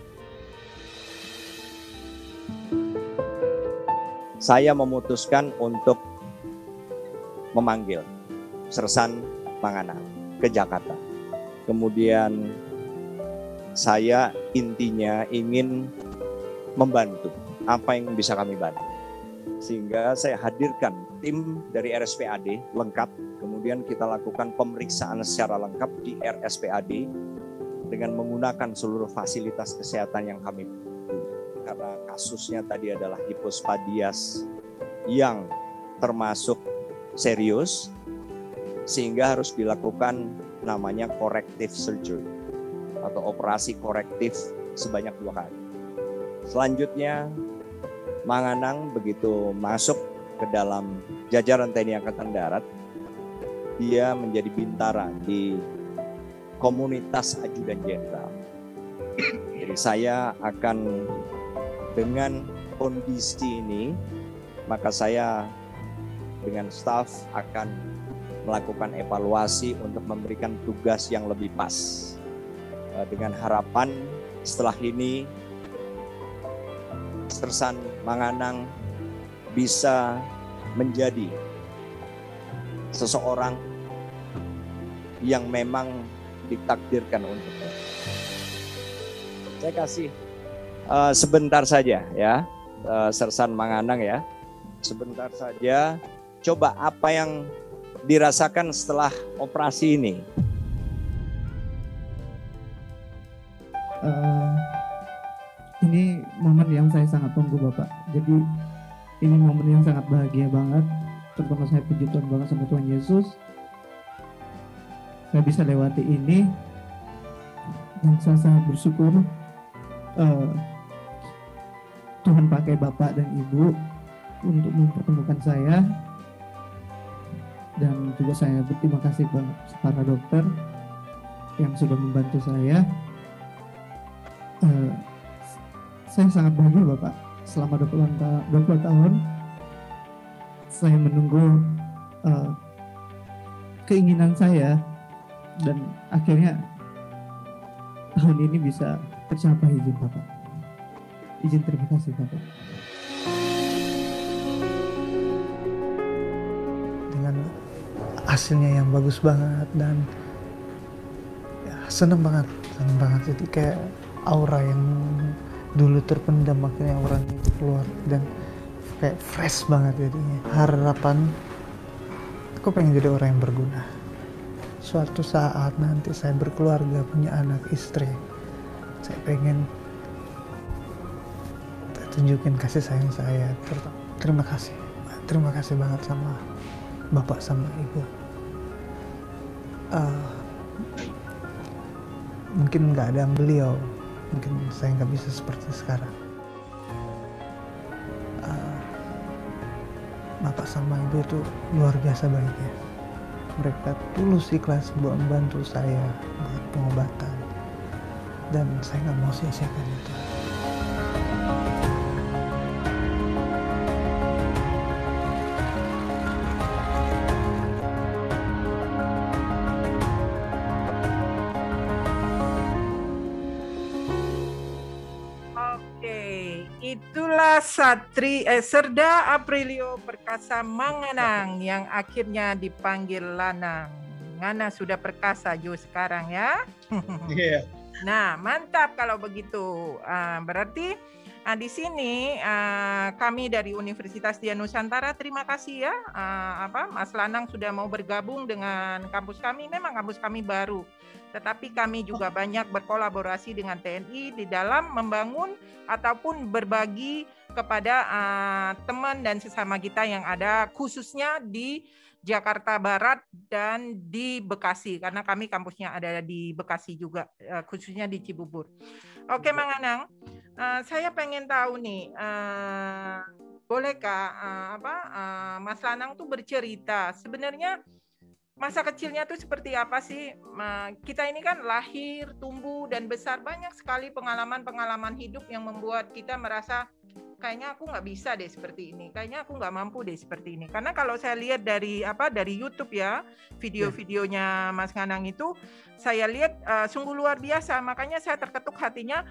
Saya memutuskan untuk memanggil Sersan Manganang ke Jakarta. Kemudian saya intinya ingin membantu apa yang bisa kami bantu. Sehingga saya hadirkan tim dari RSPAD lengkap, kemudian kita lakukan pemeriksaan secara lengkap di RSPAD dengan menggunakan seluruh fasilitas kesehatan yang kami karena kasusnya tadi adalah hipospadias yang termasuk serius sehingga harus dilakukan namanya corrective surgery atau operasi korektif sebanyak dua kali. Selanjutnya Manganang begitu masuk ke dalam jajaran TNI Angkatan Darat, dia menjadi bintara di komunitas ajudan jenderal. Jadi saya akan dengan kondisi ini, maka saya dengan staf akan melakukan evaluasi untuk memberikan tugas yang lebih pas. Eh, dengan harapan setelah ini Sersan Manganang bisa menjadi seseorang yang memang ditakdirkan untuknya. Saya kasih uh, sebentar saja ya, uh, Sersan Manganang ya, sebentar saja. Coba apa yang dirasakan setelah operasi ini? Uh, ini momen yang saya sangat tunggu Bapak. Jadi ini momen yang sangat bahagia banget. Terutama saya puji Tuhan banget sama Tuhan Yesus. Saya bisa lewati ini. Dan saya sangat bersyukur uh, Tuhan pakai Bapak dan Ibu untuk mempertemukan saya dan juga saya berterima kasih kepada para dokter yang sudah membantu saya. Uh, saya sangat bahagia Bapak. Selama 20 tahun, 20 tahun saya menunggu uh, keinginan saya dan akhirnya tahun ini bisa tercapai izin Bapak. Izin terima kasih Bapak. hasilnya yang bagus banget dan ya, seneng banget seneng banget jadi kayak aura yang dulu terpendam akhirnya auranya itu keluar dan kayak fresh banget jadinya. Harapan aku pengen jadi orang yang berguna. Suatu saat nanti saya berkeluarga punya anak istri saya pengen tunjukin kasih sayang saya. Terima kasih. Terima kasih banget sama bapak sama ibu. Uh, mungkin nggak ada beliau. Mungkin saya nggak bisa seperti sekarang bapak sama ibu itu luar biasa baiknya mereka tulus ikhlas membantu saya buat pengobatan. Dan saya nggak mau sia-siakan itu Satri eh, Serda Aprilio Perkasa Manganang yang akhirnya dipanggil Lanang. Ngana sudah perkasa Jo sekarang ya. Iya. yeah. Nah, mantap kalau begitu. Uh, berarti uh, di sini uh, kami dari Universitas Dia Nusantara terima kasih ya uh, apa Mas Lanang sudah mau bergabung dengan kampus kami. Memang kampus kami baru tetapi kami juga banyak berkolaborasi dengan TNI di dalam membangun ataupun berbagi kepada uh, teman dan sesama kita yang ada khususnya di Jakarta Barat dan di Bekasi. Karena kami kampusnya ada di Bekasi juga uh, khususnya di Cibubur. Oke Mang Anang, uh, saya pengen tahu nih uh, bolehkah uh, apa uh, Mas Lanang tuh bercerita? Sebenarnya masa kecilnya tuh seperti apa sih? Kita ini kan lahir, tumbuh dan besar banyak sekali pengalaman-pengalaman hidup yang membuat kita merasa kayaknya aku nggak bisa deh seperti ini, kayaknya aku nggak mampu deh seperti ini. Karena kalau saya lihat dari apa dari YouTube ya video-videonya Mas Nganang itu, saya lihat uh, sungguh luar biasa. Makanya saya terketuk hatinya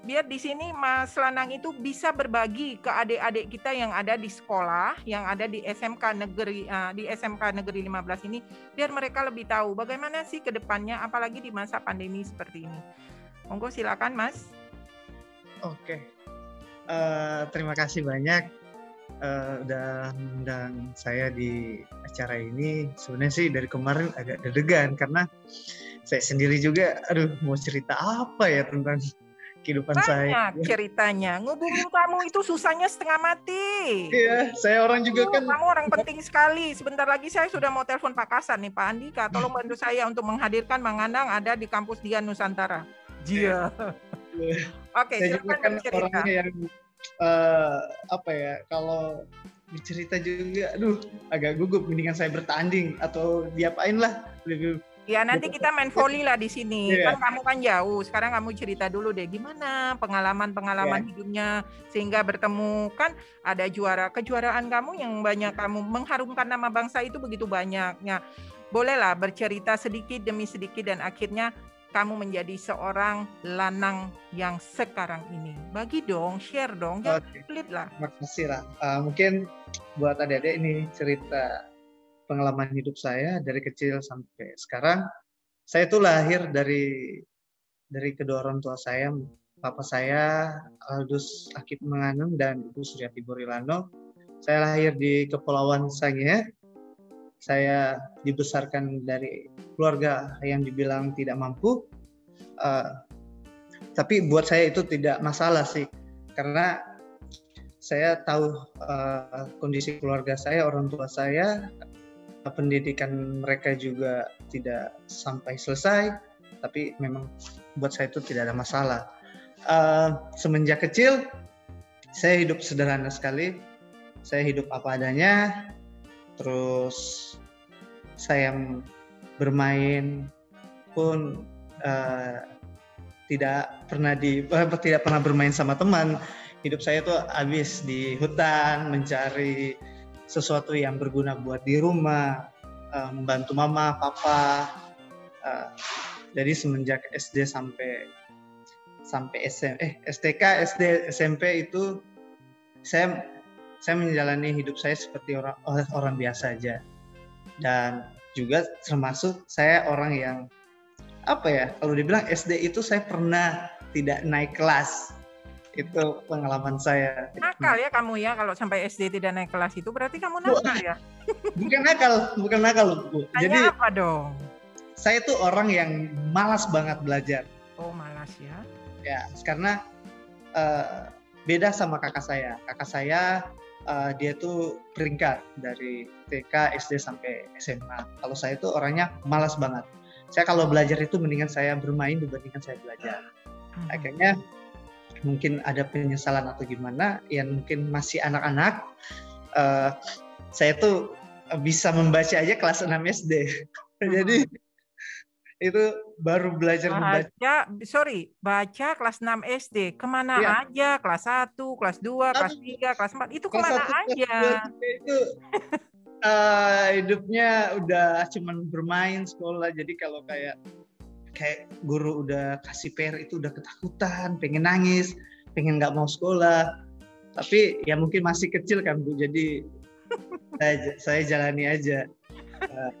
biar di sini Mas Lanang itu bisa berbagi ke adik-adik kita yang ada di sekolah, yang ada di SMK negeri uh, di SMK negeri 15 ini, biar mereka lebih tahu bagaimana sih ke depannya apalagi di masa pandemi seperti ini. Monggo silakan Mas. Oke. Uh, terima kasih banyak. eh, udah saya di acara ini. Sebenarnya sih dari kemarin agak deg-degan karena saya sendiri juga, aduh mau cerita apa ya tentang kehidupan saya. Banyak ceritanya. Ngubungin kamu itu susahnya setengah mati. Iya, saya orang juga Aduh, kan Kamu orang penting sekali. Sebentar lagi saya sudah mau telepon Pak Kasan nih, Pak Andika. Tolong bantu saya untuk menghadirkan Mang Anang ada di kampus Dian Nusantara. Jia. Oke, saya juga silakan kan bercerita. orangnya yang eh, apa ya kalau bercerita juga, aduh agak gugup. Mendingan saya bertanding atau diapain lah lebih Ya nanti kita main volley lah di sini. Iya. Kan kamu kan jauh. Sekarang kamu cerita dulu deh gimana pengalaman-pengalaman Iya. hidupnya sehingga bertemu kan ada juara kejuaraan kamu yang banyak kamu mengharumkan nama bangsa itu begitu banyaknya. Bolehlah bercerita sedikit demi sedikit dan akhirnya kamu menjadi seorang lanang yang sekarang ini. Bagi dong, share dong, jangan Oke. pelit lah. Makasih lah. Uh, mungkin buat adik-adik ini cerita pengalaman hidup saya dari kecil sampai sekarang. Saya tuh lahir dari dari kedua orang tua saya, papa saya Aldus Akib Menganung dan ibu Suryati Borilano. Saya lahir di Kepulauan Sangihe. Saya dibesarkan dari keluarga yang dibilang tidak mampu. Uh, tapi buat saya itu tidak masalah sih, karena saya tahu uh, kondisi keluarga saya, orang tua saya, pendidikan mereka juga tidak sampai selesai, tapi memang buat saya itu tidak ada masalah. Uh, semenjak kecil, saya hidup sederhana sekali. Saya hidup apa adanya, terus saya bermain pun uh, tidak pernah di eh, tidak pernah bermain sama teman. Hidup saya tuh habis di hutan mencari sesuatu yang berguna buat di rumah, eh, membantu mama, papa. Eh, jadi semenjak SD sampai sampai SM, eh STK, SD, SMP itu saya saya menjalani hidup saya seperti orang orang biasa aja. Dan juga termasuk saya orang yang apa ya kalau dibilang SD itu saya pernah tidak naik kelas itu pengalaman saya Nakal ya kamu ya kalau sampai SD tidak naik kelas itu berarti kamu nakal ya. bukan nakal bukan nakal bu Tanya jadi apa dong? saya tuh orang yang malas banget belajar Oh malas ya. ya karena eh, beda sama kakak saya kakak saya eh, dia tuh peringkat dari TK SD sampai SMA kalau saya tuh orangnya malas banget saya kalau belajar itu mendingan saya bermain dibandingkan saya belajar Hmm. Mungkin ada penyesalan atau gimana yang mungkin masih anak-anak eh, saya tuh bisa membaca aja kelas 6 SD jadi itu baru belajar membaca Baca, sorry, baca kelas 6 SD. Ke mana Iya. aja? Kelas 1, kelas 2, kelas 3, kelas 4. Itu kelas ke mana satu, kelas aja? dua, tiga itu eh, hidupnya udah cuman bermain sekolah jadi kalau kayak kayak guru udah kasih PR itu udah ketakutan pengen nangis pengen nggak mau sekolah. Tapi ya mungkin masih kecil kan bu. Jadi saya, saya jalani aja. Eh,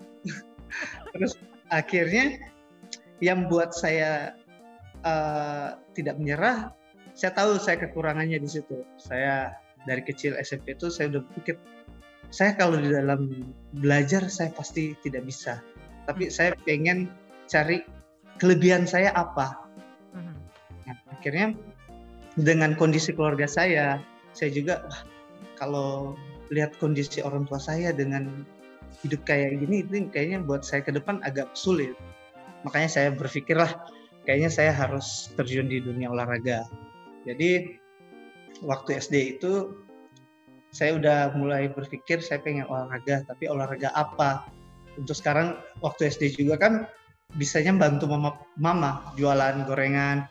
terus akhirnya yang buat saya eh, tidak menyerah saya tahu saya kekurangannya di situ. Saya dari kecil SMP itu saya udah pikir saya kalau di dalam belajar saya pasti tidak bisa. Tapi saya pengen cari kelebihan saya apa? Mhm. Nah, akhirnya dengan kondisi keluarga saya saya juga wah, kalau lihat kondisi orang tua saya dengan hidup kayak gini itu kayaknya buat saya ke depan agak sulit. Makanya saya berpikirlah kayaknya saya harus terjun di dunia olahraga. Jadi waktu SD itu saya udah mulai berpikir saya pengen olahraga tapi olahraga apa? Untuk sekarang waktu SD juga kan bisanya bantu mama mama jualan gorengan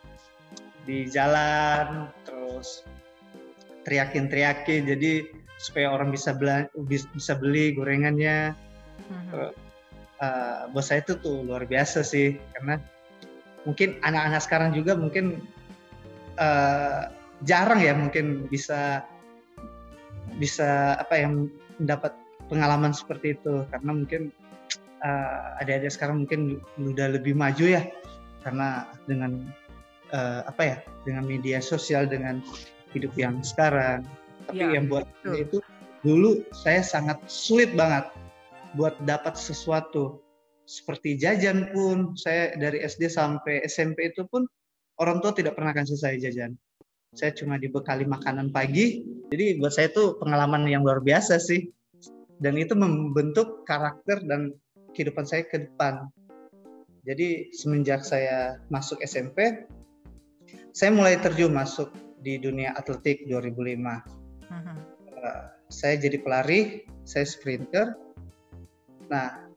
di jalan terus teriakin-teriakin. Jadi supaya orang bisa bis- bisa beli gorengannya. Mhm. Eh, bos saya itu tuh luar biasa sih karena mungkin anak-anak sekarang juga mungkin eh, jarang ya mungkin bisa bisa apa yang mendapat pengalaman seperti itu. Karena mungkin eh, adik-adik sekarang mungkin udah lebih maju ya. Karena dengan eh, apa ya dengan media sosial dengan hidup yang sekarang. Tapi Ya, yang buat betul. saya itu dulu saya sangat sulit banget buat dapat sesuatu. Seperti jajan pun saya dari SD sampai SMP itu pun orang tua tidak pernah kasih saya jajan. Saya cuma dibekali makanan pagi. Jadi buat saya itu pengalaman yang luar biasa sih. Dan itu membentuk karakter dan kehidupan saya ke depan. Jadi semenjak saya masuk SMP saya mulai terjun masuk di dunia atletik 2005 uh-huh. uh, saya jadi pelari saya sprinter. Nah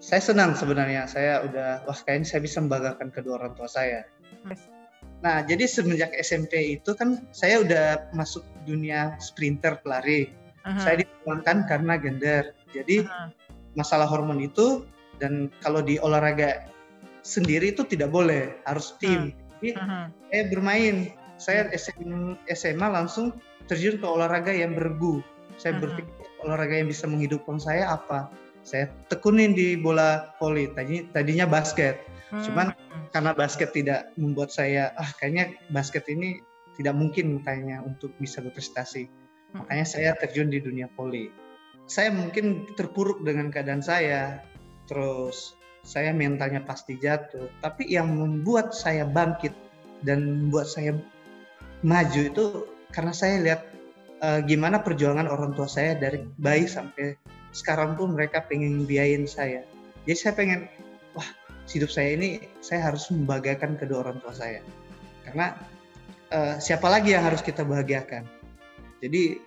saya senang sebenarnya. Saya udah wah kayaknya saya bisa membanggakan kedua orang tua saya. Nah jadi semenjak SMP itu kan saya udah masuk dunia sprinter pelari. Uh-huh. saya dipulangkan karena gender. Jadi uh-huh. Masalah hormon itu dan kalau di olahraga sendiri itu tidak boleh harus tim uh-huh. jadi uh-huh. saya bermain saya SM, SMA langsung terjun ke olahraga yang bergu saya uh-huh. berpikir olahraga yang bisa menghidupkan saya apa saya tekunin di bola voli tadi tadinya basket hmm. cuman karena basket tidak membuat saya ah kayaknya basket ini tidak mungkin kayaknya untuk bisa berprestasi hmm. makanya saya terjun di dunia voli saya mungkin terpuruk dengan keadaan saya. Terus saya mentalnya pasti jatuh. Tapi yang membuat saya bangkit dan membuat saya maju itu karena saya lihat uh, gimana perjuangan orang tua saya dari bayi sampai sekarang pun mereka pengen biayain saya. Jadi saya pengen wah hidup saya ini saya harus membahagiakan kedua orang tua saya. Karena uh, siapa lagi yang harus kita bahagiakan? Jadi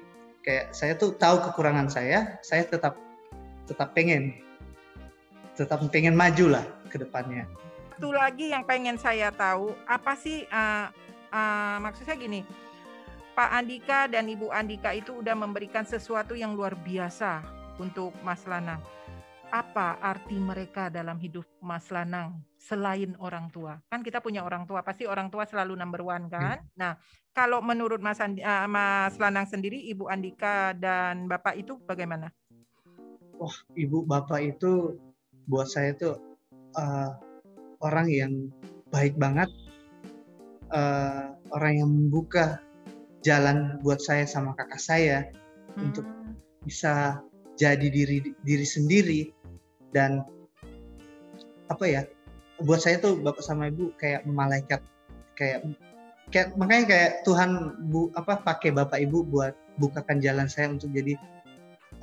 kayak saya tuh tahu kekurangan saya saya tetap tetap pengen tetap pengen maju lah ke depannya satu lagi yang pengen saya tahu apa sih uh, uh, maksud saya gini Pak Andika dan Ibu Andika itu udah memberikan sesuatu yang luar biasa untuk Mas Lanang. Apa arti mereka dalam hidup Mas Lanang selain orang tua? Kan kita punya orang tua, pasti orang tua selalu number one kan? Hmm. Nah, kalau menurut Mas, Andi, uh, Mas Lanang sendiri, Ibu Andika dan Bapak itu bagaimana? Wah, Ibu Bapak itu buat saya itu uh, orang yang baik banget, uh, orang yang membuka jalan buat saya sama kakak saya hmm. untuk bisa jadi diri diri sendiri dan apa ya buat saya tuh bapak sama ibu kayak malaikat kayak kayak makanya kayak Tuhan bu apa pakai bapak ibu buat bukakan jalan saya untuk jadi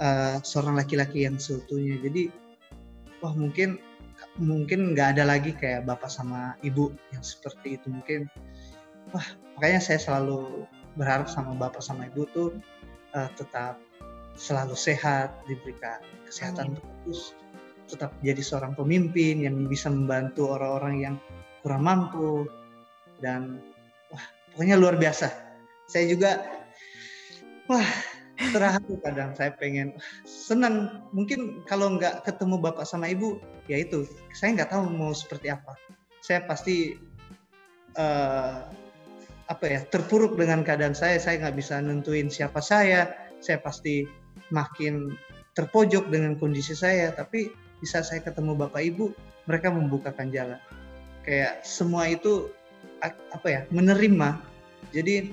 uh, seorang laki-laki yang seutuhnya. Jadi wah mungkin mungkin nggak ada lagi kayak bapak sama ibu yang seperti itu. Mungkin wah makanya saya selalu berharap sama bapak sama ibu tuh uh, tetap selalu sehat, diberikan kesehatan terus, tetap jadi seorang pemimpin yang bisa membantu orang-orang yang kurang mampu. Dan wah pokoknya luar biasa. Saya juga wah terharu kadang. Saya pengen senang. Mungkin kalau nggak ketemu bapak sama ibu ya itu saya nggak tahu mau seperti apa. Saya pasti uh, apa ya terpuruk dengan keadaan saya. Saya nggak bisa nentuin siapa saya. Saya pasti makin terpojok dengan kondisi saya. Tapi bisa saya ketemu bapak ibu mereka membukakan jalan kayak semua itu apa ya menerima jadi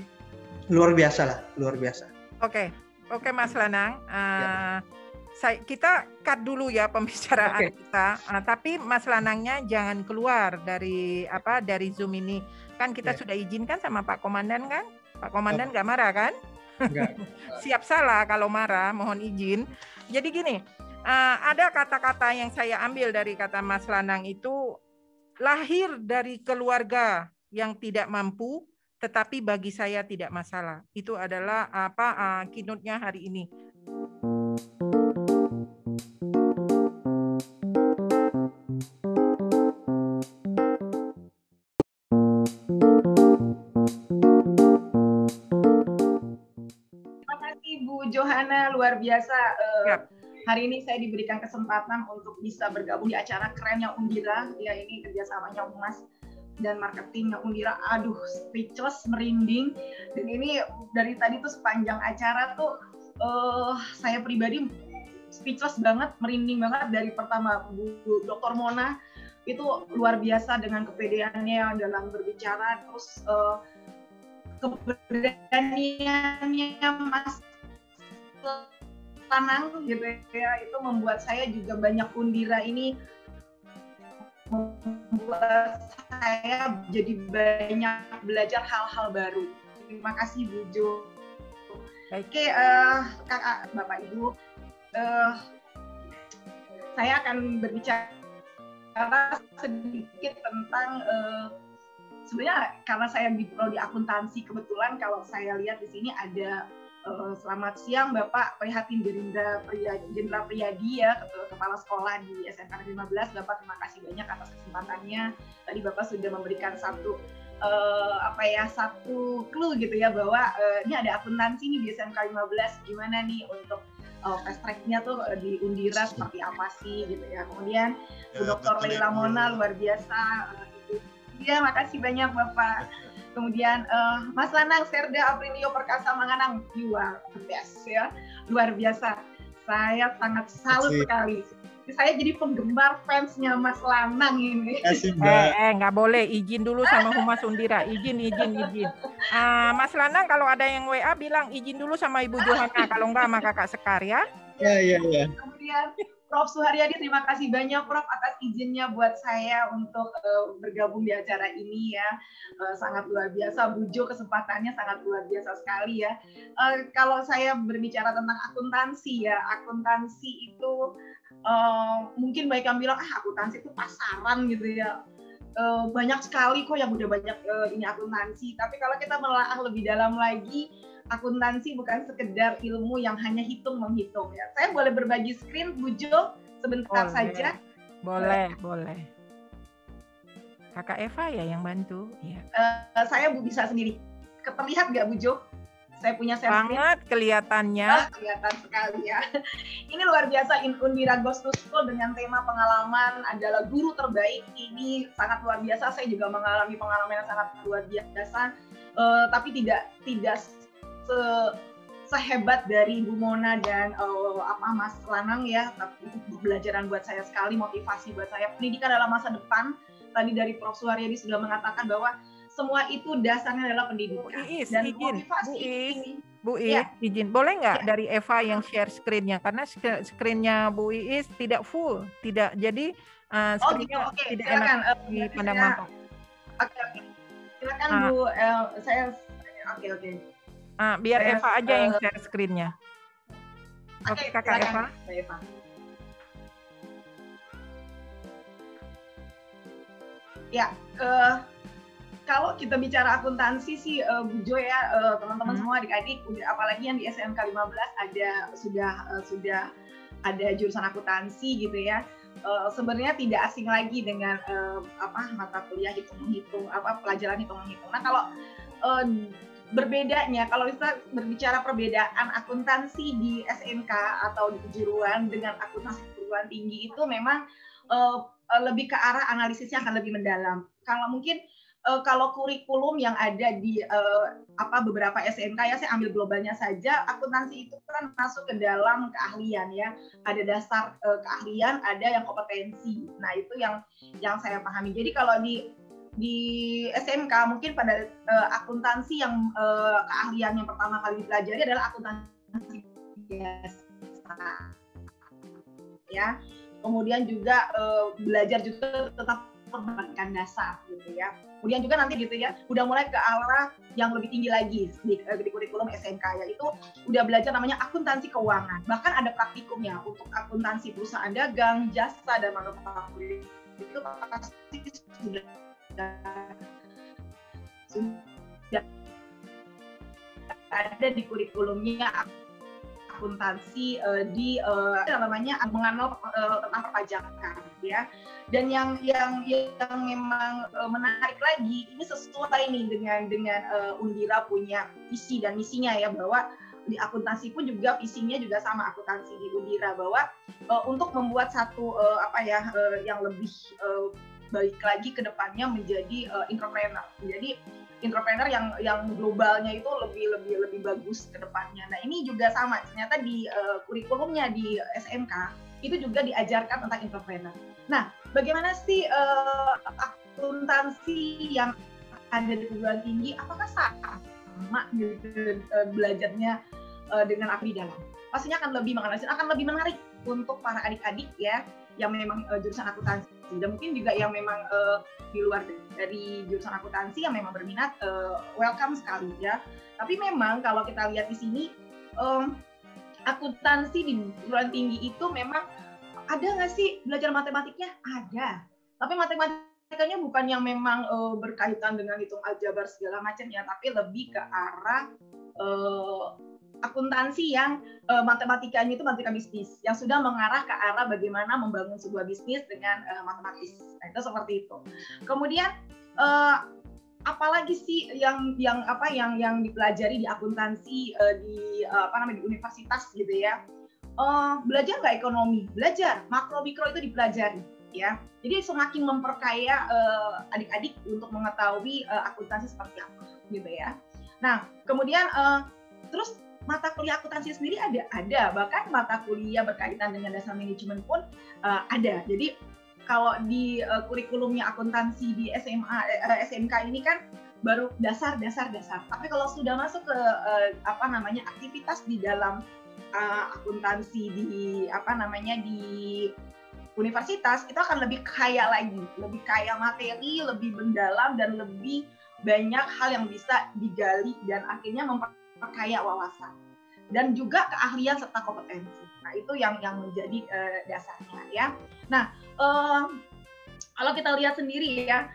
luar biasa lah luar biasa oke okay. oke okay, mas Lanang uh, ya. saya kita cut dulu ya pembicaraan okay. kita uh, tapi mas Lanangnya jangan keluar dari apa dari zoom ini kan kita yeah. sudah izinkan sama Pak Komandan kan Pak Komandan nggak oh. marah kan Siap salah kalau marah, mohon izin. Jadi gini, uh, ada kata-kata yang saya ambil dari kata Mas Lanang itu lahir dari keluarga yang tidak mampu, tetapi bagi saya tidak masalah. Itu adalah apa uh, kinutnya hari ini. Johana luar biasa. Uh, yep. Hari ini saya diberikan kesempatan untuk bisa bergabung di acara kerennya Undira. Ya ini kerjasamanya Umas dan marketingnya Undira. Aduh, speechless, merinding. Dan ini dari tadi tuh sepanjang acara tuh uh, saya pribadi speechless banget, merinding banget dari pertama Bu, Dr. Mona itu luar biasa dengan kepedeannya dalam berbicara terus uh, keberaniannya Mas Lanang gitu ya itu membuat saya juga banyak undira ini membuat saya jadi banyak belajar hal-hal baru. Terima kasih Bu Jo. Oke, uh, kakak, bapak, ibu, uh, saya akan berbicara sedikit tentang uh, sebenarnya karena saya di prodi akuntansi kebetulan kalau saya lihat di sini ada uh, selamat siang Bapak. Prihatin Gerindra Jenderal Priyadi ya kepala sekolah di SMK 15 Bapak terima kasih banyak atas kesempatannya. Tadi Bapak sudah memberikan satu uh, apa ya satu clue gitu ya bahwa uh, ini ada akuntansi nih di SMK 15 gimana nih untuk uh, fast tracknya tuh uh, di Undira seperti apa sih gitu ya. Kemudian Bu ya, Dr. Leila Mona luar biasa. Uh, Ya, makasih banyak Bapak. Kemudian uh, Mas Lanang Serda Aprilio Perkasa Manganang, you are the best ya, luar biasa. Saya sangat salut sekali saya jadi penggemar fansnya Mas Lanang ini. Kasih, eh, eh nggak boleh izin dulu sama Humas Undira, izin izin izin. Uh, Mas Lanang kalau ada yang WA bilang izin dulu sama Ibu Johana, kalau nggak sama Kakak Sekar ya. Iya iya iya. Kemudian Prof Suharyadi, terima kasih banyak Prof atas izinnya buat saya untuk uh, bergabung di acara ini ya. Uh, sangat luar biasa, Bujo kesempatannya sangat luar biasa sekali ya. Uh, kalau saya berbicara tentang akuntansi ya, akuntansi itu uh, mungkin baik yang bilang ah akuntansi itu pasaran gitu ya. Uh, banyak sekali kok yang udah banyak uh, ini akuntansi. Tapi kalau kita melahah lebih dalam lagi, akuntansi bukan sekedar ilmu yang hanya hitung menghitung ya. Saya boleh berbagi screen Bujo sebentar boleh. saja. Boleh, boleh. Kakak Eva ya yang bantu. Ya. Uh, saya Bu bisa sendiri. Terlihat nggak Bujo? Saya punya share Banget screen. kelihatannya. Oh, kelihatan sekali ya. Ini luar biasa Undira Ghost to School dengan tema pengalaman adalah guru terbaik. Ini sangat luar biasa. Saya juga mengalami pengalaman yang sangat luar biasa. Uh, tapi tidak tidak se sehebat dari Ibu Mona dan uh, apa Mas Lanang ya, tapi itu pembelajaran buat saya sekali, motivasi buat saya. Pendidikan adalah masa depan. Tadi dari Prof. Suharyadi sudah mengatakan bahwa semua itu dasarnya adalah pendidikan. Bu Iis, dan izin. motivasi Bu Iis, ini, Bu Iis, ya. izin. Boleh nggak ya. dari Eva yang share screen-nya? Karena screen-nya Bu Iis tidak full, tidak jadi uh, screen-nya oh, gitu. okay. tidak Silakan. enak uh, dipandang mata. Oke, okay, oke. Okay. Silakan ah. Bu, uh, saya oke okay, oke. Okay. Ah, biar saya, Eva aja uh, yang share screen-nya. Oke, okay, Kakak Eva. Eva. Ya, uh, kalau kita bicara akuntansi sih uh, Bu Jo ya uh, teman-teman hmm. semua adik-adik apalagi yang di SMK 15 ada sudah uh, sudah ada jurusan akuntansi gitu ya. Uh, sebenarnya tidak asing lagi dengan uh, apa mata kuliah hitung menghitung apa pelajaran hitung menghitung. Nah kalau uh, berbedanya. Kalau kita berbicara perbedaan akuntansi di SMK atau di kejuruan dengan akuntansi perguruan tinggi itu memang uh, lebih ke arah analisisnya akan lebih mendalam. Kalau mungkin uh, kalau kurikulum yang ada di uh, apa beberapa SMK ya saya ambil globalnya saja akuntansi itu kan masuk ke dalam keahlian ya. Ada dasar uh, keahlian ada yang kompetensi. Nah itu yang yang saya pahami. Jadi kalau di di SMK mungkin pada uh, akuntansi yang uh, keahlian yang pertama kali dipelajari adalah akuntansi biasa. Ya. Kemudian juga uh, belajar juga tentang perbankan dasar gitu ya. Kemudian juga nanti gitu ya udah mulai ke arah yang lebih tinggi lagi di, di kurikulum SMK yaitu udah belajar namanya akuntansi keuangan. Bahkan ada praktikumnya untuk akuntansi perusahaan dagang jasa dan manufaktur. Itu pasti sudah sudah ada di kurikulumnya akuntansi uh, di uh, namanya mengenal uh, tentang perpajakan ya. Dan yang yang yang memang uh, menarik lagi ini sesuai nih dengan dengan uh, Undira punya visi dan misinya ya bahwa di akuntansi pun juga visinya juga sama akuntansi di Undira bahwa uh, untuk membuat satu uh, apa ya uh, yang lebih uh, balik lagi ke depannya menjadi uh, entrepreneur. Jadi entrepreneur yang yang globalnya itu lebih lebih lebih bagus ke depannya. Nah, ini juga sama. Ternyata di uh, kurikulumnya di SMK itu juga diajarkan tentang entrepreneur. Nah, bagaimana sih uh, akuntansi yang ada di perguruan tinggi apakah sama gitu belajarnya uh, dengan api dalam? pastinya akan lebih menganalisis, akan lebih menarik untuk para adik-adik ya yang memang uh, jurusan akuntansi dan mungkin juga yang memang uh, di luar dari jurusan akuntansi yang memang berminat uh, welcome sekali ya. Tapi memang kalau kita lihat di sini um, akuntansi di perguruan tinggi itu memang ada nggak sih belajar matematiknya? Ada. Tapi matematikanya bukan yang memang uh, berkaitan dengan hitung aljabar segala macam ya, tapi lebih ke arah uh, akuntansi yang uh, matematikanya itu matematika bisnis yang sudah mengarah ke arah bagaimana membangun sebuah bisnis dengan uh, matematis. Nah, itu seperti itu. Kemudian uh, apalagi sih yang yang apa yang yang dipelajari di akuntansi uh, di uh, apa namanya di universitas gitu ya. Uh, belajar nggak ekonomi? Belajar. Makro mikro itu dipelajari ya. Jadi semakin memperkaya adik-adik untuk mengetahui uh, akuntansi seperti apa gitu ya. Nah, kemudian uh, terus mata kuliah akuntansi sendiri ada ada. Bahkan mata kuliah berkaitan dengan dasar manajemen pun uh, ada. Jadi kalau di uh, kurikulumnya akuntansi di SMA uh, eh, SMK ini kan baru dasar dasar dasar. Tapi kalau sudah masuk ke uh, apa namanya aktivitas di dalam uh, akuntansi di apa namanya di universitas itu akan lebih kaya lagi. Lebih kaya materi lebih mendalam dan lebih banyak hal yang bisa digali dan akhirnya memper memperkaya wawasan dan juga keahlian serta kompetensi. Nah, itu yang yang menjadi uh, dasarnya ya. Nah, uh, kalau kita lihat sendiri ya,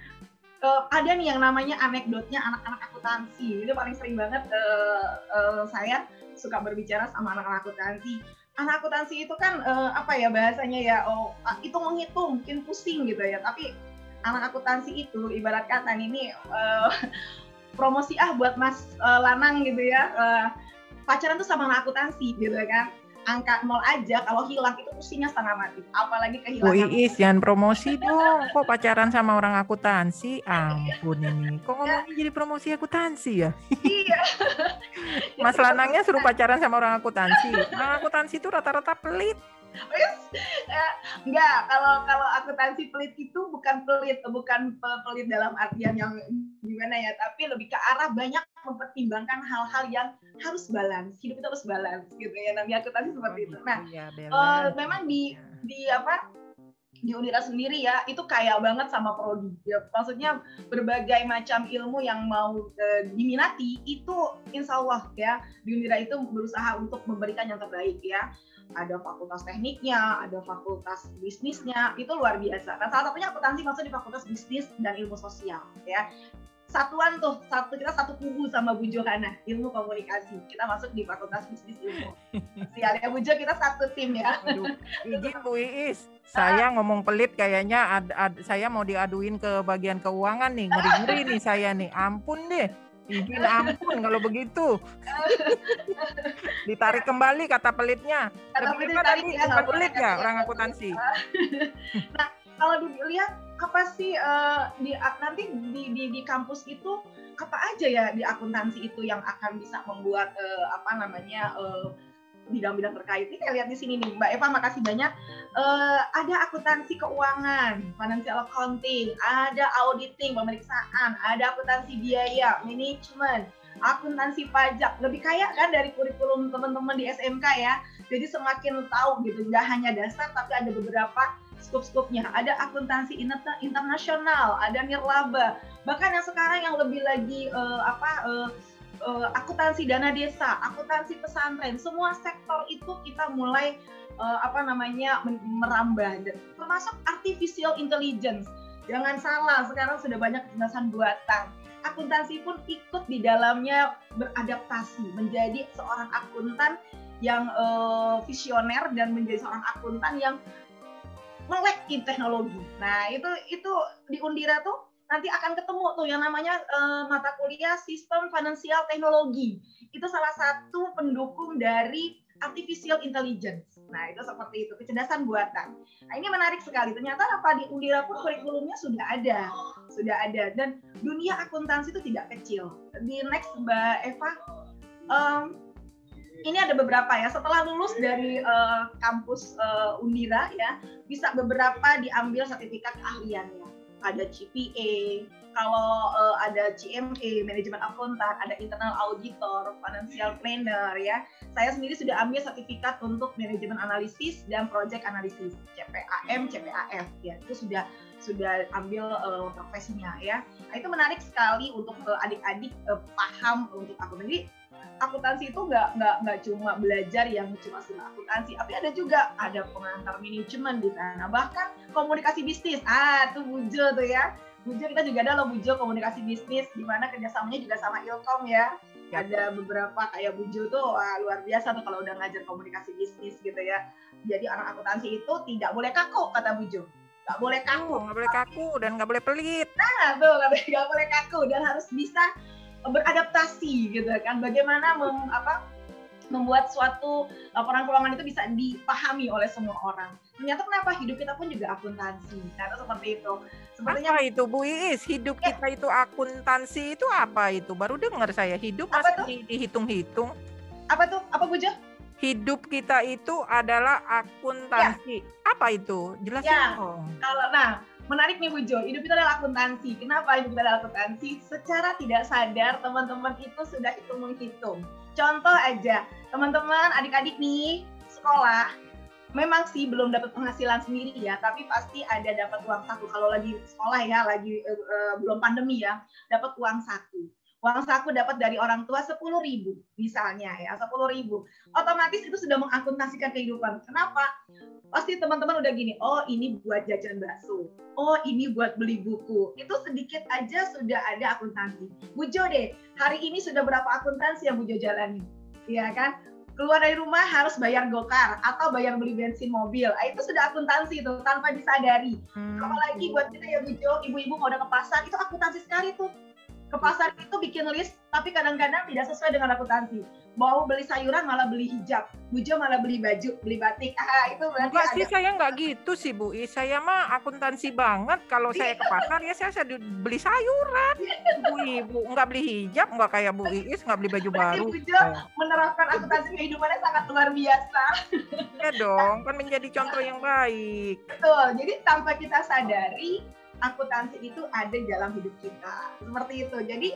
uh, ada nih yang namanya anekdotnya anak-anak akuntansi. Ini paling sering banget uh, uh, saya suka berbicara sama anak-anak akuntansi. Anak akuntansi itu kan uh, apa ya bahasanya ya, oh itu menghitung, mungkin pusing gitu ya. Tapi anak akuntansi itu ibarat kata ini uh, promosi ah buat mas uh, lanang gitu ya. Uh, pacaran tuh sama akuntansi gitu kan. Angka nol aja kalau hilang itu pusingnya setengah mati. Apalagi kehilangan Bu Iis jangan promosi dong. Kok pacaran sama orang akuntansi? Ampun ini. Kok ngomongnya jadi promosi akuntansi ya? Iya. Mas Lanangnya suruh pacaran sama orang akuntansi. Orang akuntansi itu rata-rata pelit enggak kalau kalau akuntansi pelit itu bukan pelit bukan pelit dalam artian yang gimana ya tapi lebih ke arah banyak mempertimbangkan hal-hal yang harus balance hidup itu harus balance gitu ya. Namanya akuntansi seperti itu. nah ya, uh, memang di di apa di Unira sendiri ya itu kaya banget sama prodi. Ya maksudnya berbagai macam ilmu yang mau e, diminati itu insya Allah ya di Unira itu berusaha untuk memberikan yang terbaik ya ada fakultas tekniknya, ada fakultas bisnisnya, itu luar biasa. Nah, salah satunya akuntansi masuk di fakultas bisnis dan ilmu sosial, ya. Satuan tuh, satu kita satu kubu sama Bu Johana, ilmu komunikasi. Kita masuk di fakultas bisnis ilmu sosial ya, Bu Jo, kita satu tim ya. Aduh, izin Bu Iis, saya ngomong pelit kayaknya ad, ad, saya mau diaduin ke bagian keuangan nih, ngeri-ngeri nih saya nih. Ampun deh Izin ampun kalau begitu. Ditarik kembali kata pelitnya. Kata pelit tadi ya, pelit ya orang akuntansi. nah, kalau dilihat apa sih uh, di nanti di, di di kampus itu apa aja ya di akuntansi itu yang akan bisa membuat uh, apa namanya uh, bidang-bidang terkait. Ini saya lihat di sini nih, Mbak Eva, makasih banyak. Uh, ada akuntansi keuangan, financial accounting, ada auditing, pemeriksaan, ada akuntansi biaya, manajemen, akuntansi pajak. Lebih kaya kan dari kurikulum teman-teman di SMK ya. Jadi semakin tahu gitu, nggak hanya dasar, tapi ada beberapa skup-skupnya. Ada akuntansi internasional, ada nirlaba. Bahkan yang sekarang yang lebih lagi uh, apa uh, uh, akuntansi dana desa, akuntansi pesantren, semua sektor itu kita mulai uh, apa namanya merambah, termasuk artificial intelligence. Jangan salah, sekarang sudah banyak kecerdasan buatan. Akuntansi pun ikut di dalamnya beradaptasi menjadi seorang akuntan yang uh, visioner dan menjadi seorang akuntan yang melek teknologi. Nah itu itu di Undira tuh nanti akan ketemu tuh yang namanya uh, mata kuliah sistem finansial teknologi. Itu salah satu pendukung dari artificial intelligence. Nah, itu seperti itu, kecerdasan buatan. Nah, ini menarik sekali. Ternyata apa di Undira pun kurikulumnya sudah ada. Sudah ada dan dunia akuntansi itu tidak kecil. Di next Mbak Eva um, ini ada beberapa ya. Setelah lulus dari uh, kampus uh, Undira ya, bisa beberapa diambil sertifikat keahliannya ada CPA, kalau uh, ada CMA, manajemen akuntan, ada internal auditor, financial planner ya. Saya sendiri sudah ambil sertifikat untuk manajemen analisis dan project analisis, CPAM, CPAF ya. Itu sudah sudah ambil uh, profesinya ya. Nah, itu menarik sekali untuk uh, adik-adik uh, paham untuk akuntan. Jadi akuntansi itu nggak nggak nggak cuma belajar yang cuma sudah akuntansi, tapi ada juga ada pengantar manajemen di sana, bahkan komunikasi bisnis. Ah, tuh Bujo tuh ya. Bujo kita juga ada loh Bujo komunikasi bisnis, di mana kerjasamanya juga sama Ilkom ya. Ada beberapa kayak Bujo tuh wah, luar biasa tuh kalau udah ngajar komunikasi bisnis gitu ya. Jadi anak akuntansi itu tidak boleh kaku kata Bujo nggak boleh kaku nggak boleh kaku dan nggak boleh pelit nah tuh nggak boleh kaku dan harus bisa beradaptasi gitu kan bagaimana mem, apa membuat suatu laporan keuangan itu bisa dipahami oleh semua orang. Ternyata kenapa hidup kita pun juga akuntansi. Ternyata seperti itu. Sepertinya apa itu Bu Iis? Hidup ya. kita itu akuntansi itu apa itu? Baru dengar saya hidup apa masih dihitung-hitung. Apa tuh? Apa Bu Jo? hidup kita itu adalah akuntansi. Ya. Apa itu? Jelasin ya. dong. Kalau nah, menarik nih Bu Jo, hidup kita adalah akuntansi. Kenapa hidup kita adalah akuntansi? Secara tidak sadar teman-teman itu sudah hitung menghitung. Contoh aja, teman-teman adik-adik nih sekolah memang sih belum dapat penghasilan sendiri ya, tapi pasti ada dapat uang satu. Kalau lagi sekolah ya, lagi uh, uh, belum pandemi ya, dapat uang satu uang saku dapat dari orang tua sepuluh ribu misalnya ya sepuluh ribu. Otomatis itu sudah mengakuntasikan kehidupan. Kenapa? Pasti teman-teman udah gini oh ini buat jajan bakso. Oh ini buat beli buku. Itu sedikit aja sudah ada akuntansi. Bujo deh hari ini sudah berapa akuntansi yang bujo jalani? Ya kan? Keluar dari rumah harus bayar gokar atau bayar beli bensin mobil. Nah, itu sudah akuntansi itu tanpa disadari. Hmm. Apalagi buat kita ya bujo, ibu-ibu mau udah ke pasar itu akuntansi sekali tuh ke pasar itu bikin list tapi kadang-kadang tidak sesuai dengan akuntansi. Mau beli sayuran malah beli hijab. Bujo malah beli baju beli batik. Ah itu berarti Enggak sih saya nggak gitu sih Bu. Saya mah akuntansi banget. Kalau saya ke pasar ya saya, saya beli sayuran. Bu Ibu nggak beli hijab nggak kayak Bu Iis nggak beli baju baru. Bujo menerapkan akuntansi kehidupannya sangat luar biasa. Ya dong kan menjadi contoh yang baik. Betul. Jadi tanpa kita sadari akuntansi itu ada dalam hidup kita. Seperti itu. Jadi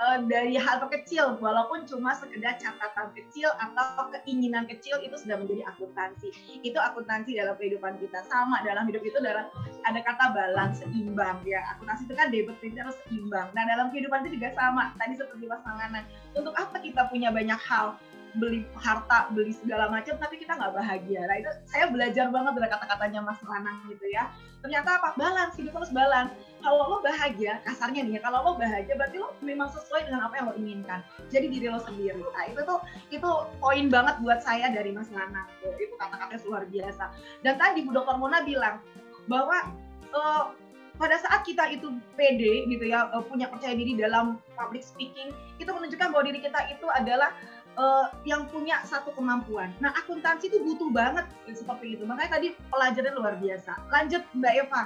uh, dari hal terkecil, walaupun cuma sekedar catatan kecil atau keinginan kecil itu sudah menjadi akuntansi. Itu akuntansi dalam kehidupan kita. Sama dalam hidup itu dalam ada kata balance, seimbang ya. Akuntansi itu kan debit kredit harus seimbang. Nah dalam kehidupan itu juga sama. Tadi seperti Mas Manganan. Untuk apa kita punya banyak hal? Beli harta, beli segala macam, tapi kita nggak bahagia. Nah itu saya belajar banget dari kata-katanya Mas Lanang gitu ya. Ternyata apa? Balance, hidup harus balance. Kalau lo bahagia, kasarnya nih ya, kalau lo bahagia berarti lo memang sesuai dengan apa yang lo inginkan. Jadi diri lo sendiri. Nah itu tuh itu poin banget buat saya dari Mas Lanang. Tuh. Itu kata-katanya luar biasa. Dan tadi Bu Dr. Mona bilang bahwa uh, pada saat kita itu pede gitu ya punya percaya diri dalam public speaking itu menunjukkan bahwa diri kita itu adalah uh, yang punya satu kemampuan. Nah, akuntansi itu butuh banget seperti itu. Makanya tadi pelajaran luar biasa. Lanjut Mbak Eva,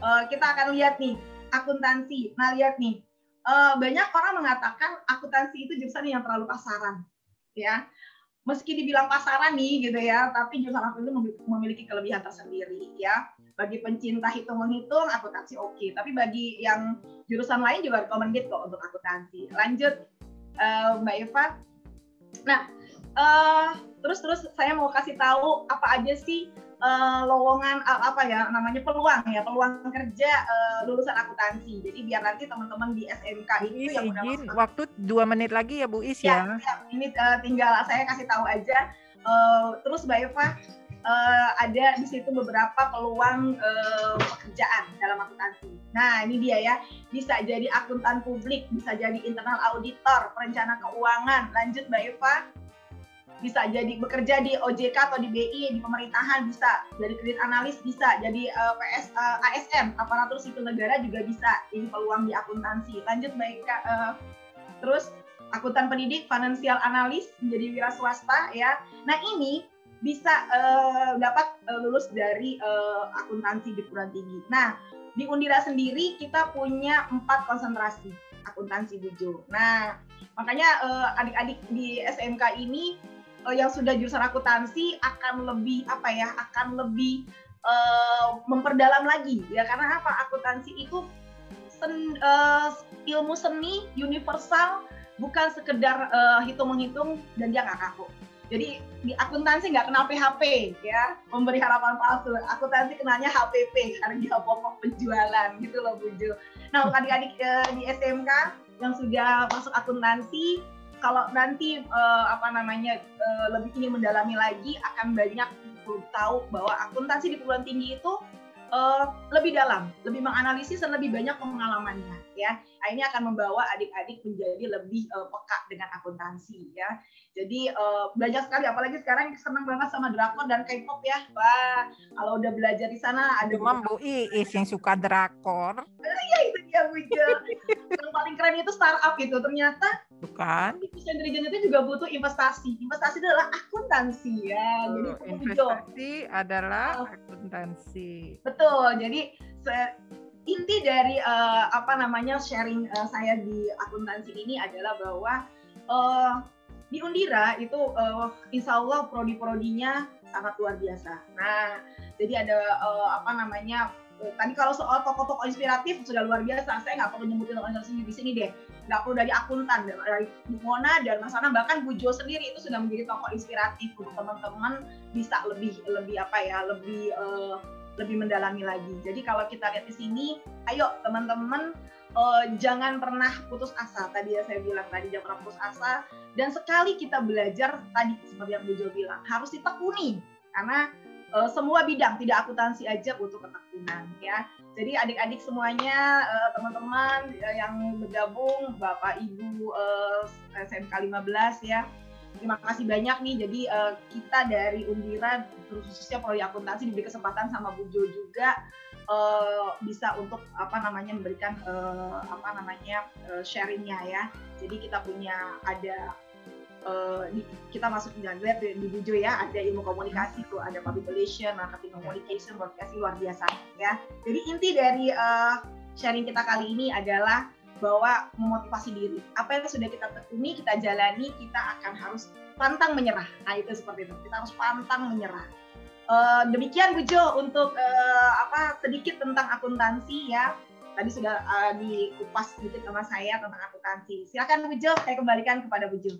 uh, kita akan lihat nih akuntansi. Nah, lihat nih, uh, banyak orang mengatakan akuntansi itu jurusan yang terlalu pasaran, ya. Meski dibilang pasaran nih, gitu ya, tapi jurusan akuntansi memiliki kelebihan tersendiri, ya. Bagi pencinta hitung menghitung, akuntansi oke. Okay. Tapi bagi yang jurusan lain juga recommended kok untuk akuntansi. Lanjut, uh, Mbak Eva, Nah, uh, terus terus saya mau kasih tahu apa aja sih uh, lowongan uh, apa ya namanya peluang ya peluang kerja uh, lulusan akuntansi. Jadi biar nanti teman-teman di SMK itu yang izin waktu dua menit lagi ya Bu Is ya. ya. ya ini uh, tinggal saya kasih tahu aja. Uh, terus Mbak Eva uh, ada di situ beberapa peluang uh, pekerjaan dalam akuntansi. Nah, ini dia ya. Bisa jadi akuntan publik, bisa jadi internal auditor, perencana keuangan. Lanjut Mbak Eva. Bisa jadi bekerja di OJK atau di BI, di pemerintahan bisa. Jadi kredit analis bisa. Jadi uh, PS uh, ASN, aparatur sipil negara juga bisa. Ini peluang di akuntansi. Lanjut Mbak Eka. Uh, terus akuntan pendidik, financial analis, menjadi wira swasta ya. Nah, ini bisa uh, dapat uh, lulus dari uh, akuntansi di perguruan tinggi. Nah, di Undira sendiri kita punya empat konsentrasi akuntansi bujo. Nah, makanya adik-adik di SMK ini yang sudah jurusan akuntansi akan lebih apa ya, akan lebih uh, memperdalam lagi ya karena apa akuntansi itu sen, uh, ilmu seni universal bukan sekedar uh, hitung menghitung dan dia nggak kaku jadi di akuntansi nggak kenal PHP ya, memberi harapan palsu. Akuntansi kenalnya HPP, harga pokok penjualan gitu loh Bu Jo. Nah adik-adik eh, di SMK yang sudah masuk akuntansi, kalau nanti eh, apa namanya eh, lebih ingin mendalami lagi akan banyak tahu bahwa akuntansi di perguruan tinggi itu uh, lebih dalam, lebih menganalisis dan lebih banyak pengalamannya ya. Nah, ini akan membawa adik-adik menjadi lebih uh, peka dengan akuntansi ya. Jadi uh, belajar sekali, apalagi sekarang senang banget sama drakor dan K-pop ya. Wah, kalau udah belajar di sana ada Cuma Bu Iis yang suka drakor. Iya itu dia Bu Yang paling keren itu startup itu ternyata. Bukan. Intelijen itu juga butuh investasi. Investasi adalah akuntansi ya. Jadi investasi adalah akuntansi. Betul. Jadi inti dari uh, apa namanya sharing uh, saya di akuntansi ini adalah bahwa uh, di Undira itu uh, insya Allah prodi-prodinya sangat luar biasa. Nah, jadi ada uh, apa namanya uh, tadi kalau soal tokoh-tokoh inspiratif sudah luar biasa. Saya nggak perlu nyebutin inspiratif di sini deh. Nggak perlu dari akuntan, dari Mona dan Mas Ana bahkan Bu Jo sendiri itu sudah menjadi tokoh inspiratif untuk teman-teman bisa lebih lebih apa ya lebih uh, lebih mendalami lagi. Jadi kalau kita lihat di sini, ayo teman-teman uh, jangan pernah putus asa. Tadi ya saya bilang tadi jangan pernah putus asa. Dan sekali kita belajar tadi seperti yang Bu Jo bilang harus ditekuni karena uh, semua bidang tidak akuntansi aja butuh ketekunan ya. Jadi adik-adik semuanya uh, teman-teman uh, yang bergabung Bapak Ibu uh, SMK 15 ya. Terima kasih banyak nih. Jadi uh, kita dari Undira khususnya prodi akuntansi diberi kesempatan sama Bu Jo juga uh, bisa untuk apa namanya memberikan uh, apa namanya uh, sharingnya ya. Jadi kita punya ada uh, di, kita masuk di lihat di, di Bujo ya ada ilmu komunikasi tuh ada public relation, marketing communication, broadcasting luar biasa ya. Jadi inti dari uh, sharing kita kali ini adalah bahwa memotivasi diri. Apa yang sudah kita tekuni, kita jalani, kita akan harus pantang menyerah. Nah itu seperti itu. Kita harus pantang menyerah. Uh, demikian Bu Jo untuk uh, apa sedikit tentang akuntansi ya. Tadi sudah uh, dikupas sedikit sama saya tentang akuntansi. Silakan Bu Jo, saya kembalikan kepada Bu Jo.